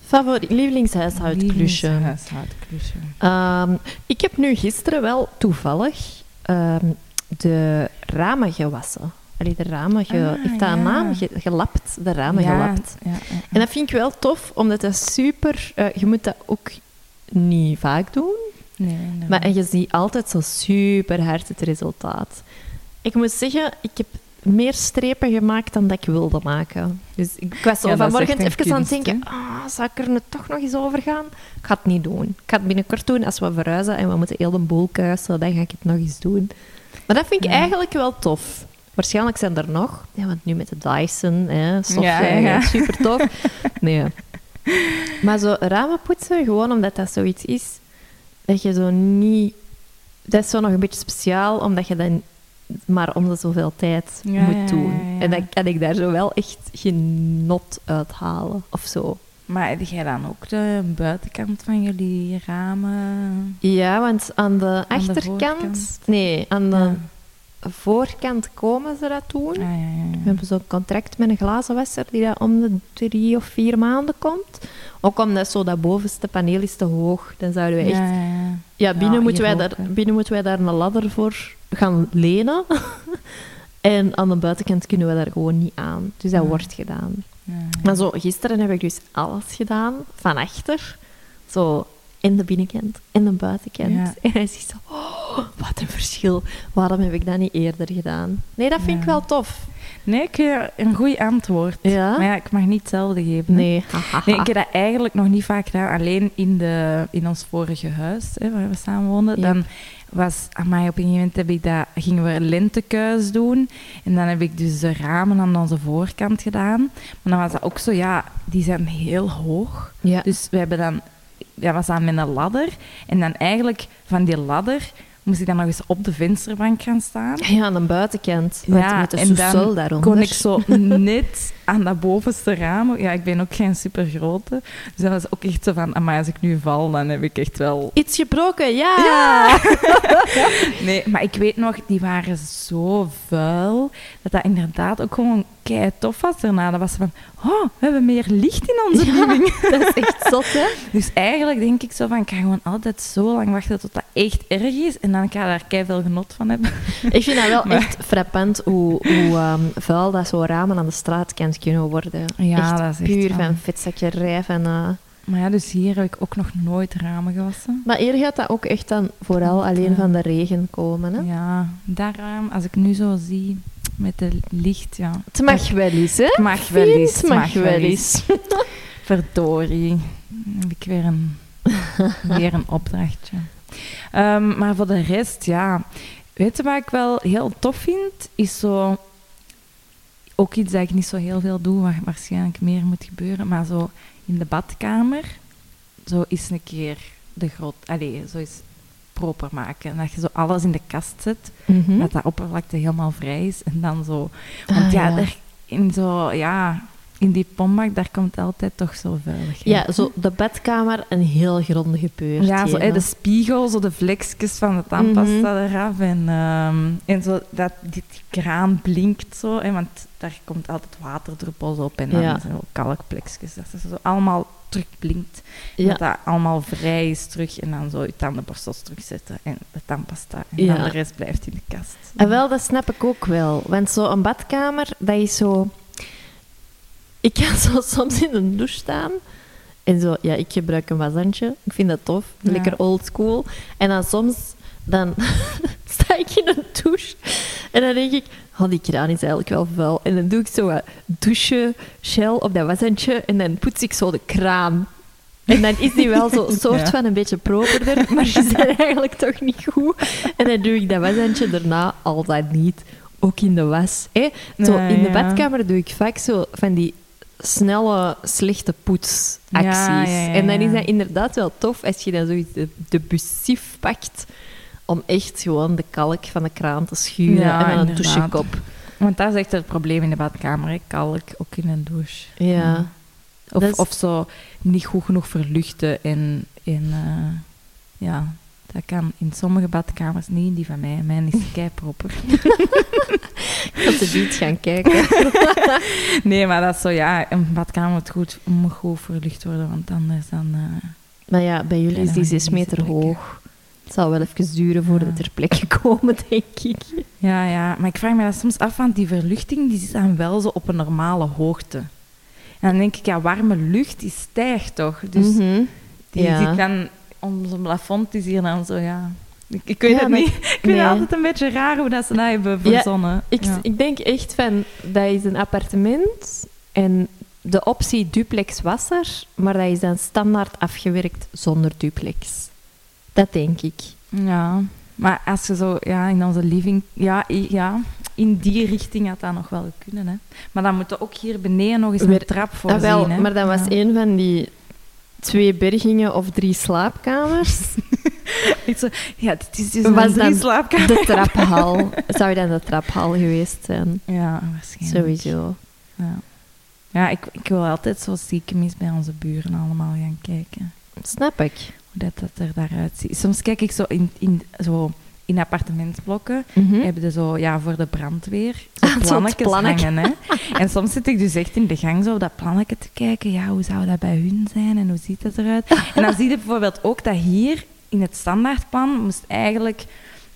Favoriet, lievelingshuishoudklusje. Huishoudklusje. Ehm, ik heb nu gisteren wel toevallig ehm, de ramen gewassen. Allee, de ramen, ge, Ah, heeft dat een naam? Ge- gelapt, de ramen gelapt. Ja, ja, En dat vind ik wel tof, omdat dat super... eh, je moet dat ook niet vaak doen, Nee, inderdaad. maar en je ziet altijd zo super hard het resultaat. Ik moet zeggen, ik heb meer strepen gemaakt dan dat ik wilde maken. Dus ik was zo Ja, vanmorgen even aan het denken, ah, zou ik er nu toch nog eens over gaan? Ik ga het niet doen. Ik ga het binnenkort doen als we verhuizen en we moeten heel de boel kuisen, dan ga ik het nog eens doen. Maar dat vind ik Ja. eigenlijk wel tof. Waarschijnlijk zijn er nog, ja, want nu met de Dyson, hè, ja. super tof. Nee. Maar zo ramen poetsen, gewoon omdat dat zoiets is dat je zo niet... Dat is zo nog een beetje speciaal, omdat je dan maar om de zoveel tijd Ja, moet doen. ja, ja. En dan kan ik daar zo wel echt genot uithalen, of zo. Maar heb jij dan ook de buitenkant van jullie ramen? Ja, want aan de Aan achterkant... nee, aan de. Voorkant komen ze dat doen. Ah, ja, ja, We hebben zo'n contract met een glazenwasser die dat om de drie of vier maanden komt. Ook omdat zo dat bovenste paneel is te hoog. Dan zouden we echt... Ja, ja, ja. Ja, binnen, Ja, moeten wij daar, binnen moeten wij daar een ladder voor gaan lenen. en aan de buitenkant kunnen we daar gewoon niet aan. Dus dat Ja. wordt gedaan. Ja. Maar zo, gisteren heb ik dus alles gedaan, van achter. Zo, in de binnenkant, in de buitenkant. Ja. En hij ziet zo, oh, wat een verschil. Waarom heb ik dat niet eerder gedaan? Nee, dat vind ik wel tof. Nee, ik heb een goed antwoord. Ja? Maar ja, ik mag niet hetzelfde geven. Nee. Nee, ik heb dat eigenlijk nog niet vaak gedaan. Alleen in, de, in ons vorige huis, hè, waar we samen woonden. Dan was, amai, op een gegeven moment heb ik dat, gingen we lentekuis doen. En dan heb ik dus de ramen aan onze voorkant gedaan. Maar dan was dat ook zo, ja, die zijn heel hoog. Ja. Dus we hebben dan, ja, we staan met een ladder. En dan eigenlijk van die ladder moest ik dan nog eens op de vensterbank gaan staan. ja, aan de buitenkant. Met, Ja, met de en dan daaronder. kon ik zo net aan dat bovenste raam. Ja, ik ben ook geen super grote. Dus dat was ook echt zo van, maar als ik nu val, dan heb ik echt wel. Iets gebroken, ja! Nee, maar ik weet nog, die waren zo vuil. Dat dat inderdaad ook gewoon kei tof was daarna. Dat was van, oh, we hebben meer licht in onze Ja. living. Dat is echt zot, hè? Dus eigenlijk denk ik zo van, ik ga gewoon altijd zo lang wachten tot dat echt erg is. En dan kan ik daar kei veel genot van hebben. Ik vind dat wel Maar- echt frappant hoe, hoe ehm, vuil dat zo ramen aan de straatkant kunnen worden. Ja, echt dat is echt puur van vetzakkerij. Van, eh. Maar ja, dus hier heb ik ook nog nooit ramen gewassen. Maar hier gaat dat ook echt dan vooral alleen van de regen komen. Hè? Ja, daar raam, als ik nu zo zie met het licht, ja. Het mag wel eens, hè? Het mag wel eens. Het mag wel eens. Verdorie. Heb ik weer een, weer een opdrachtje. Ehm, maar voor de rest, ja. Weet je wat ik wel heel tof vind? Is zo... Ook iets dat ik niet zo heel veel doe, wat waarschijnlijk meer moet gebeuren. Maar zo in de badkamer, zo eens een keer de grot... Allee, zo eens proper maken. En dat je zo alles in de kast zet. Mhm. Dat dat oppervlakte helemaal vrij is. En dan zo... Want Ah, ja, ja. In zo... Ja, in die pombak, daar komt altijd toch zo vuiligheid. Ja, zo de bedkamer een heel grondige beurt. Ja, zo, hè, de spiegel, zo de vlekjes van de tandpasta Mhm. eraf. En, ehm, en zo dat die kraan blinkt zo. Hè, want daar komt altijd waterdruppels op en dan Ja. zo kalkplekjes. Dat is zo allemaal terug blinkt. Ja. Dat dat allemaal vrij is terug. En dan zo je tandenborstels terugzetten. En de tandpasta. En Ja. dan de rest blijft in de kast. En wel, dat snap ik ook wel. Want zo'n badkamer, dat is zo... Ik kan zo soms in een douche staan. En zo, ja, ik gebruik een washandje. Ik vind dat tof. Ja. Lekker old school. En dan soms, dan sta ik in een douche. En dan denk ik, oh, die kraan is eigenlijk wel vuil. En dan doe ik zo wat douche, shell op dat washandje. En dan poets ik zo de kraan. En dan is die wel zo soort Ja. van een beetje properder, maar die zijn eigenlijk toch niet goed. En dan doe ik dat washandje daarna altijd niet. Ook in de was. Hè? Zo, in de ja. badkamer doe ik vaak zo van die snelle, slechte poetsacties. Ja, ja, ja, En dan is dat inderdaad wel tof als je dan zoiets de, de bussief pakt om echt gewoon de kalk van de kraan te schuren Ja, en dan een douchekop. Want dat is echt het probleem in de badkamer. hè. Kalk, ook in een douche. Ja. Of, is- of zo niet goed genoeg verluchten. En, en eh, ja, dat kan in sommige badkamers niet. in Die van mij, mijn is keiproper. Ik ga ze niet gaan kijken. nee, maar dat is zo, ja, een badkamer moet goed, moet goed verlucht worden. Want anders dan... eh, Maar ja, bij jullie is die hangen zes die meter plekken. hoog. Het zal wel even duren voordat Ja. er plekken komen, denk ik. Ja, ja, maar ik vraag me dat soms af, want die verluchting die zit dan wel zo op een normale hoogte. En dan denk ik, ja, warme lucht die stijgt toch? Dus Mhm. die Ja. zit dan, onze plafond is hier dan zo, ja... Ik, ik weet Ja, het niet. Ik vind nee. het altijd een beetje raar hoe dat ze dat hebben Ja, verzonnen. Ik, ik denk echt van, dat is een appartement en de optie duplex was er, maar dat is dan standaard afgewerkt zonder duplex. Dat denk ik. Ja, maar als je zo ja, in onze living... Ja, ja, in die richting had dat nog wel kunnen. Hè. Maar dan moet je ook hier beneden nog eens een Weer- trap Ah, voorzien. wel, hè. maar dat was Ja. een van die twee bergingen of drie slaapkamers. Zo, ja, dit is dus Was een drie dan slaapkamer. De traphal. Zou dan de traphal geweest zijn? Ja, waarschijnlijk. Sowieso. Ja, ja ik, ik wil altijd zo eens bij onze buren allemaal gaan kijken. Snap ik. Hoe dat, dat er daaruit ziet. Soms kijk ik zo in, in, zo in appartementsblokken. Mhm. Hebben ze zo, ja, voor de brandweer, zo Ah, plannetjes plannetje. hangen. Hè? En soms zit ik dus echt in de gang zo op dat plannetje te kijken. Ja, hoe zou dat bij hun zijn en hoe ziet het eruit? En dan zie je bijvoorbeeld ook dat hier in het standaardplan moest eigenlijk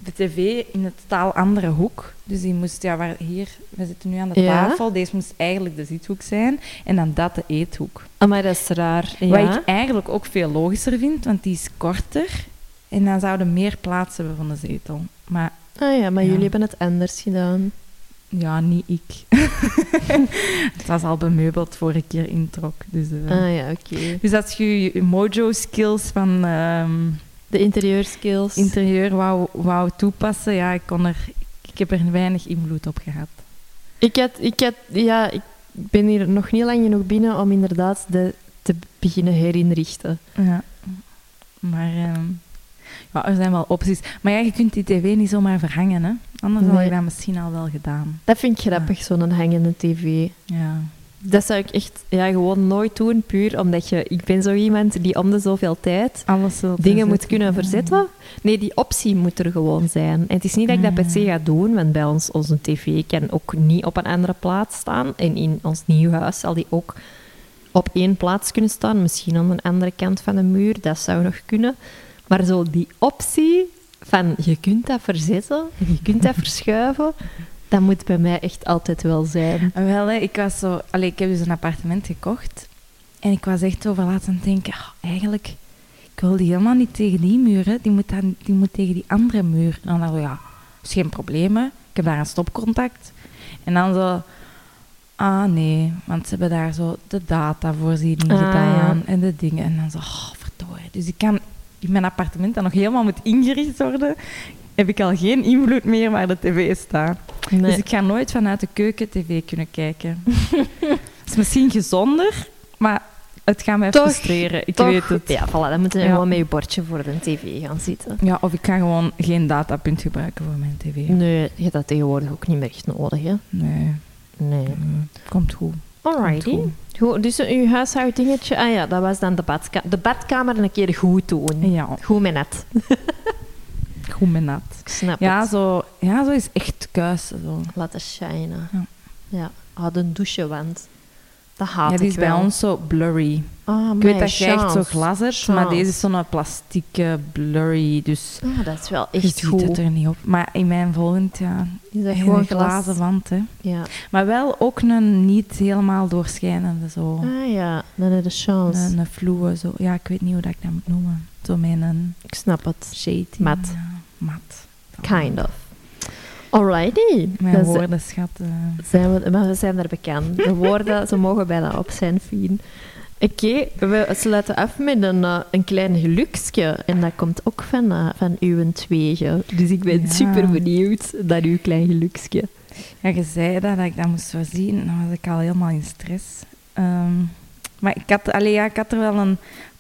de tv in het totaal andere hoek. Dus die moest, ja, waar hier, we zitten nu aan de Ja. tafel, deze moest eigenlijk de zithoek zijn en dan dat de eethoek. Maar dat is raar. Ja. Wat ik eigenlijk ook veel logischer vind, want die is korter en dan zouden meer plaats hebben van de zetel. Maar Ah ja, maar Ja. jullie hebben het anders gedaan. ja, niet ik. het was al bemeubeld voor ik hier introk. Dus, eh. Ah ja, oké. dus als je je mojo-skills van ehm, De interieurskills. interieur wou, wou toepassen, ja, ik, kon er, ik heb er weinig invloed op gehad. Ik had, ik had, ja, ik ben hier nog niet lang genoeg binnen om inderdaad de, te beginnen herinrichten. Ja. Maar ehm, ja, er zijn wel opties. Maar ja, je kunt die tv niet zomaar verhangen, hè. Anders had Nee. ik dat misschien al wel gedaan. Dat vind ik grappig, zo'n hangende tv. Ja. Dat zou ik echt ja, gewoon nooit doen, puur omdat je... Ik ben zo iemand die om de zoveel tijd Alles dingen moet kunnen verzetten. Nee, die optie moet er gewoon zijn. En het is niet dat ik dat per se ga doen, want bij ons, onze tv kan ook niet op een andere plaats staan. En in ons nieuw huis zal die ook op één plaats kunnen staan. Misschien aan de andere kant van de muur, dat zou nog kunnen. Maar zo die optie van je kunt dat verzetten, en je kunt dat verschuiven, dat moet bij mij echt altijd wel zijn. Wel, hè, ik was zo... Allee, ik heb dus een appartement gekocht. En ik was echt over laten aan het denken... ah, eigenlijk, ik wil die helemaal niet tegen die muur. hè. Die moet, dan, die moet tegen die andere muur. En dan dacht ik, ja, is geen probleem. hè. Ik heb daar een stopcontact. En dan zo... Ah, nee. Want ze hebben daar zo de datavoorziening Ah, gedaan. En de dingen. En dan zo... Oh, verdorie. Dus ik kan in mijn appartement dat nog helemaal moet ingericht worden... Heb ik al geen invloed meer waar de tv staat. Nee. Dus ik ga nooit vanuit de keuken tv kunnen kijken. Het is misschien gezonder, maar het gaat mij Toch, frustreren. Ik Toch? weet het. Ja, voilà, dan moet je Ja. gewoon met je bordje voor de tv gaan zitten. Ja, of ik ga gewoon geen datapunt gebruiken voor mijn tv. Nee, je hebt dat tegenwoordig ook niet meer echt nodig, hè? Nee, Nee. mm, komt goed. Alrighty. Komt Goed, dus uw huishouddingetje, ah ja, dat was dan de badkamer. De badkamer een keer goed doen. Ja, Goed met net. goed met nat. Ik snap Ja, het. zo, ja, zo is echt kuisen. Zo. Laten shinen. Ja. Ja. Ah, de douchewand. Dat haat ja, die is bij wel. ons zo blurry. Ah, Ik weet dat jij echt zo glas hebt, Chance. maar deze is zo'n plastieke blurry, dus Ah, dat is wel je echt ziet goed. het er niet op. Maar in mijn volgend, ja, Is dat een gewoon glazen wand, hè. Ja. Maar wel ook een niet helemaal doorschijnende, zo. Ah ja, dan heb je de chance. Een, een fluwe, zo. Ja, ik weet niet hoe dat ik dat moet noemen. Zo een Ik snap het. shade. Mat. Ja, mat. Kind of. Alrighty. Mijn woordenschat. eh. zijn we, maar we zijn er bekend. De woorden, ze mogen bijna op zijn fien. Oké, we sluiten af met een, eh, een klein geluksje. En dat komt ook van, eh, van uw tweeën. Dus ik ben Ja. super benieuwd naar uw klein geluksje. Ja, je zei dat, dat ik dat moest voorzien. Dan was ik al helemaal in stress. Ehm, maar ik had, allee, ja, ik had er wel een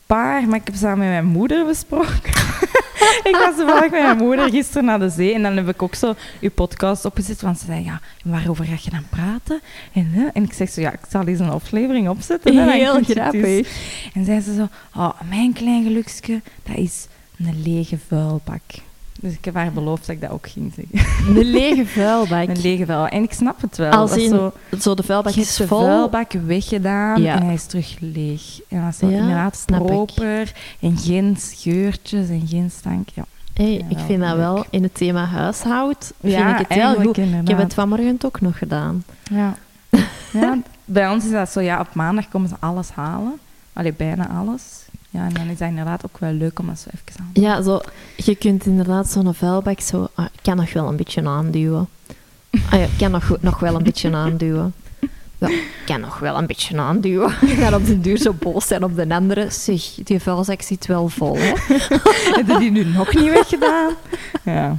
paar, maar ik heb ze aan met mijn moeder besproken. ik was toevallig met mijn moeder gisteren naar de zee en dan heb ik ook zo uw podcast opgezet. Want ze zei, ja, waarover ga je dan praten? En, hè? en ik zeg zo, ja, ik zal eens een aflevering opzetten. hè, Heel grappig. En zei ze zo, oh, mijn klein geluksje, dat is een lege vuilbak. Dus ik heb haar beloofd dat ik dat ook ging zeggen. Een lege vuilbak. Een lege vuil. En ik snap het wel. Als in, zo, zo de vuilbak is de vol. vuilbak weggedaan Ja. en hij is terug leeg. En dat is zo Ja, inderdaad snap ik. proper en geen scheurtjes en geen stank. Ja, Hey, Ja, ik vind dat wel in het thema huishoud. Vind ja ik het heel goed. Ik heb inderdaad. het vanmorgen ook nog gedaan. Ja. ja, bij ons is dat zo, ja, op maandag komen ze alles halen. Allee, bijna alles. Ja, en dan is dat inderdaad ook wel leuk om dat zo even aan te Ja, zo, je kunt inderdaad zo'n vuilbak zo... Ah, ik kan nog wel een beetje aanduwen. Ah ja, ik kan nog, nog wel een beetje aanduwen. Ja, ik kan nog wel een beetje aanduwen. En dan op de duur zo boos zijn op de andere. Zeg, die vuilzak zit wel vol, hè. Heb je die nu nog niet weggedaan? Ja,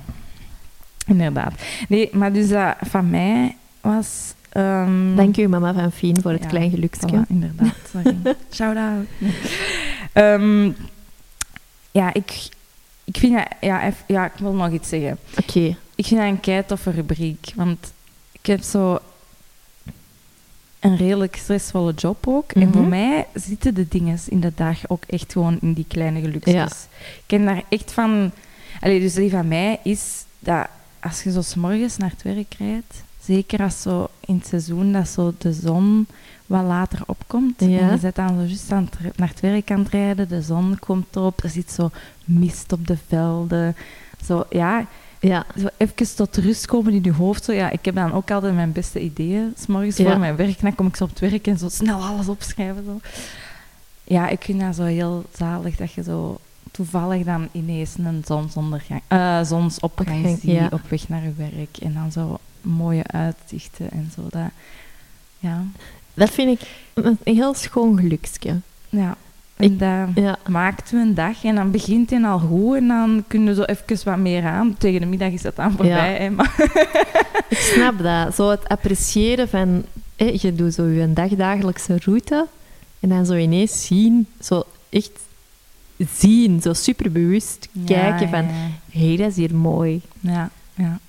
inderdaad. Nee, maar dus dat van mij was... ehm, Dank u, mama van Fien, voor het Ja, klein geluksje. Voilà, inderdaad. Sorry. Shout-out. Ehm, ja, ik, ik vind dat... Ja, ja, ik wil nog iets zeggen. Oké, Ik vind dat een kei toffe rubriek. Want ik heb zo een redelijk stressvolle job ook. En voor Mhm. mij zitten de dingen in de dag ook echt gewoon in die kleine gelukjes. Ja. Ik ken daar echt van... Allee, dus die van mij is dat als je zo 's morgens naar het werk rijdt, zeker als zo in het seizoen dat zo de zon wat later opkomt. Ja. En je zit dan zo juist aan het, naar het werk aan het rijden, de zon komt erop, er zit zo mist op de velden. Zo, ja, ja. zo even tot rust komen in je hoofd. Zo, ja, ik heb dan ook altijd mijn beste ideeën. S morgens Ja. voor mijn werk, dan kom ik zo op het werk en zo snel alles opschrijven. Zo. Ja, ik vind dat zo heel zalig dat je zo toevallig dan ineens een zonsondergang, eh, zonsopgang Opgang, ziet ja. op weg naar je werk. En dan zo mooie uitzichten en zo. Dat, ja, Dat vind ik een heel schoon geluksje. ja. En dat Ja. maakt een dag en dan begint hij al goed en dan kun je zo even wat meer aan. Tegen de middag is dat dan voorbij. hè, maar Ik snap dat. Zo het appreciëren van... je doet zo je dagdagelijkse route en dan zo ineens zien, zo echt zien, zo superbewust kijken van... Ja, Hé, hey, dat is hier mooi. ja, ja.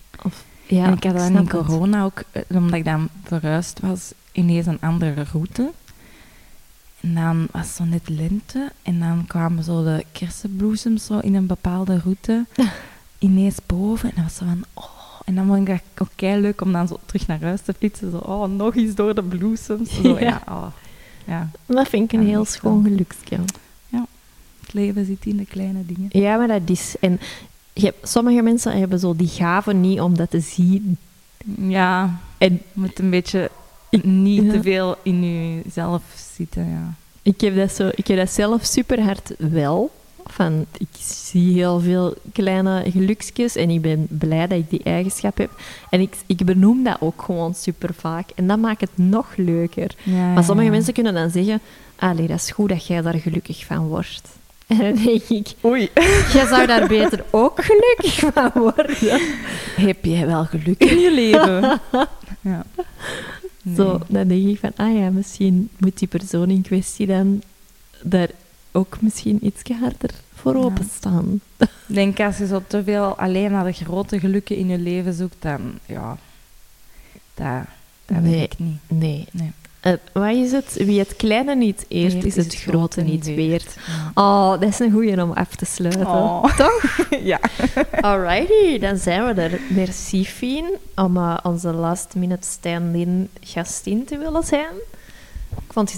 Ja, en ik had dan snap in corona ook, eh, omdat ik dan verhuisd was, ineens een andere route. En dan was het zo net lente en dan kwamen zo de kersenbloesems zo in een bepaalde route ineens boven. En dan was zo van, oh... En dan vond ik dat ook kei leuk om dan zo terug naar huis te fietsen. Zo, oh, nog eens door de bloesems. Zo, Ja. ja. oh, ja. Dat vind ik een Ja, heel schoon geluksje. Het leven zit in de kleine dingen. Ja, maar dat is... En je hebt- sommige mensen hebben zo die gave niet om dat te zien. Ja, En je moet een beetje niet Ja. te veel in jezelf zitten, ja. ik heb dat, zo, ik heb dat zelf super hard wel. Van, ik zie heel veel kleine geluksjes en ik ben blij dat ik die eigenschap heb. En ik, ik benoem dat ook gewoon super vaak. En dat maakt het nog leuker. ja Maar sommige mensen kunnen dan zeggen... Allee, dat is goed dat jij daar gelukkig van wordt. En dan denk ik... Oei. Jij zou daar beter ook gelukkig van worden. Heb jij wel geluk in je leven? ja. Nee. Zo, dan denk ik van... Ah ja, misschien moet die persoon in kwestie dan... daar ook misschien iets harder voor Ja. openstaan. Ik denk als je zo te veel alleen naar de grote gelukken in je leven zoekt, dan ja, dat, dat Nee. weet ik niet. Nee. Nee. Eh, wat is het? Wie het kleine niet eert, Eert is het grote niet weert. Oh, dat is een goeie om af te sluiten. Oh. Toch? ja. Alrighty, dan zijn we er. Merci, Fien, om eh, onze last minute stand-in gastin te willen zijn. Ik vond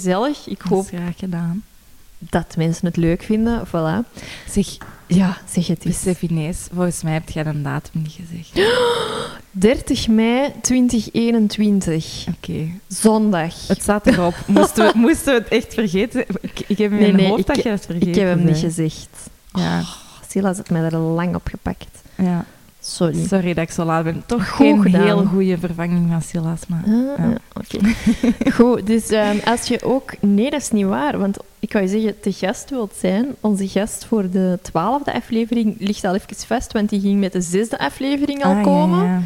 Ja, zeg het eens. besef ineens, volgens mij heb jij een datum niet gezegd. 30 mei 2021. Oké. Zondag. Het staat erop. Moesten we, moesten we het echt vergeten? Ik, ik heb in Nee, mijn nee, hoofd dat je het vergeten Ik heb hem niet gezegd. Ja, Silas had mij daar lang op gepakt. ja. Sorry. Sorry dat ik zo laat ben. Toch Goed geen gedaan. heel goede vervanging van Silas, maar... Ah, Ja. Oké. Goed, dus ehm, als je ook... Nee, dat is niet waar. Want ik wou je zeggen, te gast wilt zijn. Onze gast voor de twaalfde aflevering ligt al even vast, want die ging met de zesde aflevering al Ah, komen. ja.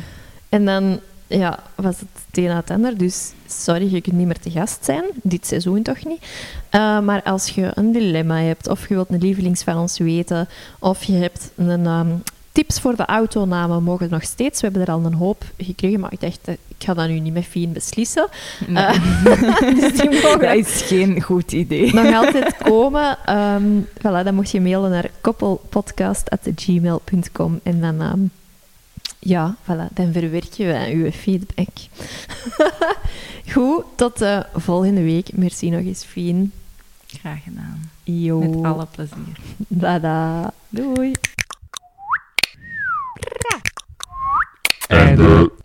En dan ja, was het het een na het ander. Dus sorry, je kunt niet meer te gast zijn. Dit seizoen toch niet. Eh, maar als je een dilemma hebt, of je wilt een lievelings van ons weten, of je hebt een... ehm, Tips voor de autonamen mogen nog steeds. We hebben er al een hoop gekregen, maar ik dacht, eh, ik ga dat nu niet met Fien beslissen. Nee. Eh, dus die mogen dat is geen goed idee. nog altijd komen. Ehm voilà, dan mocht je mailen naar koppelpodcast.gmail.com en dan, ehm, ja, voilà, dan verwerken we uw feedback. Goed, tot de volgende week. Merci nog eens, Fien. Graag gedaan. Yo. Met alle plezier. Dada. Doei. and, uh, and the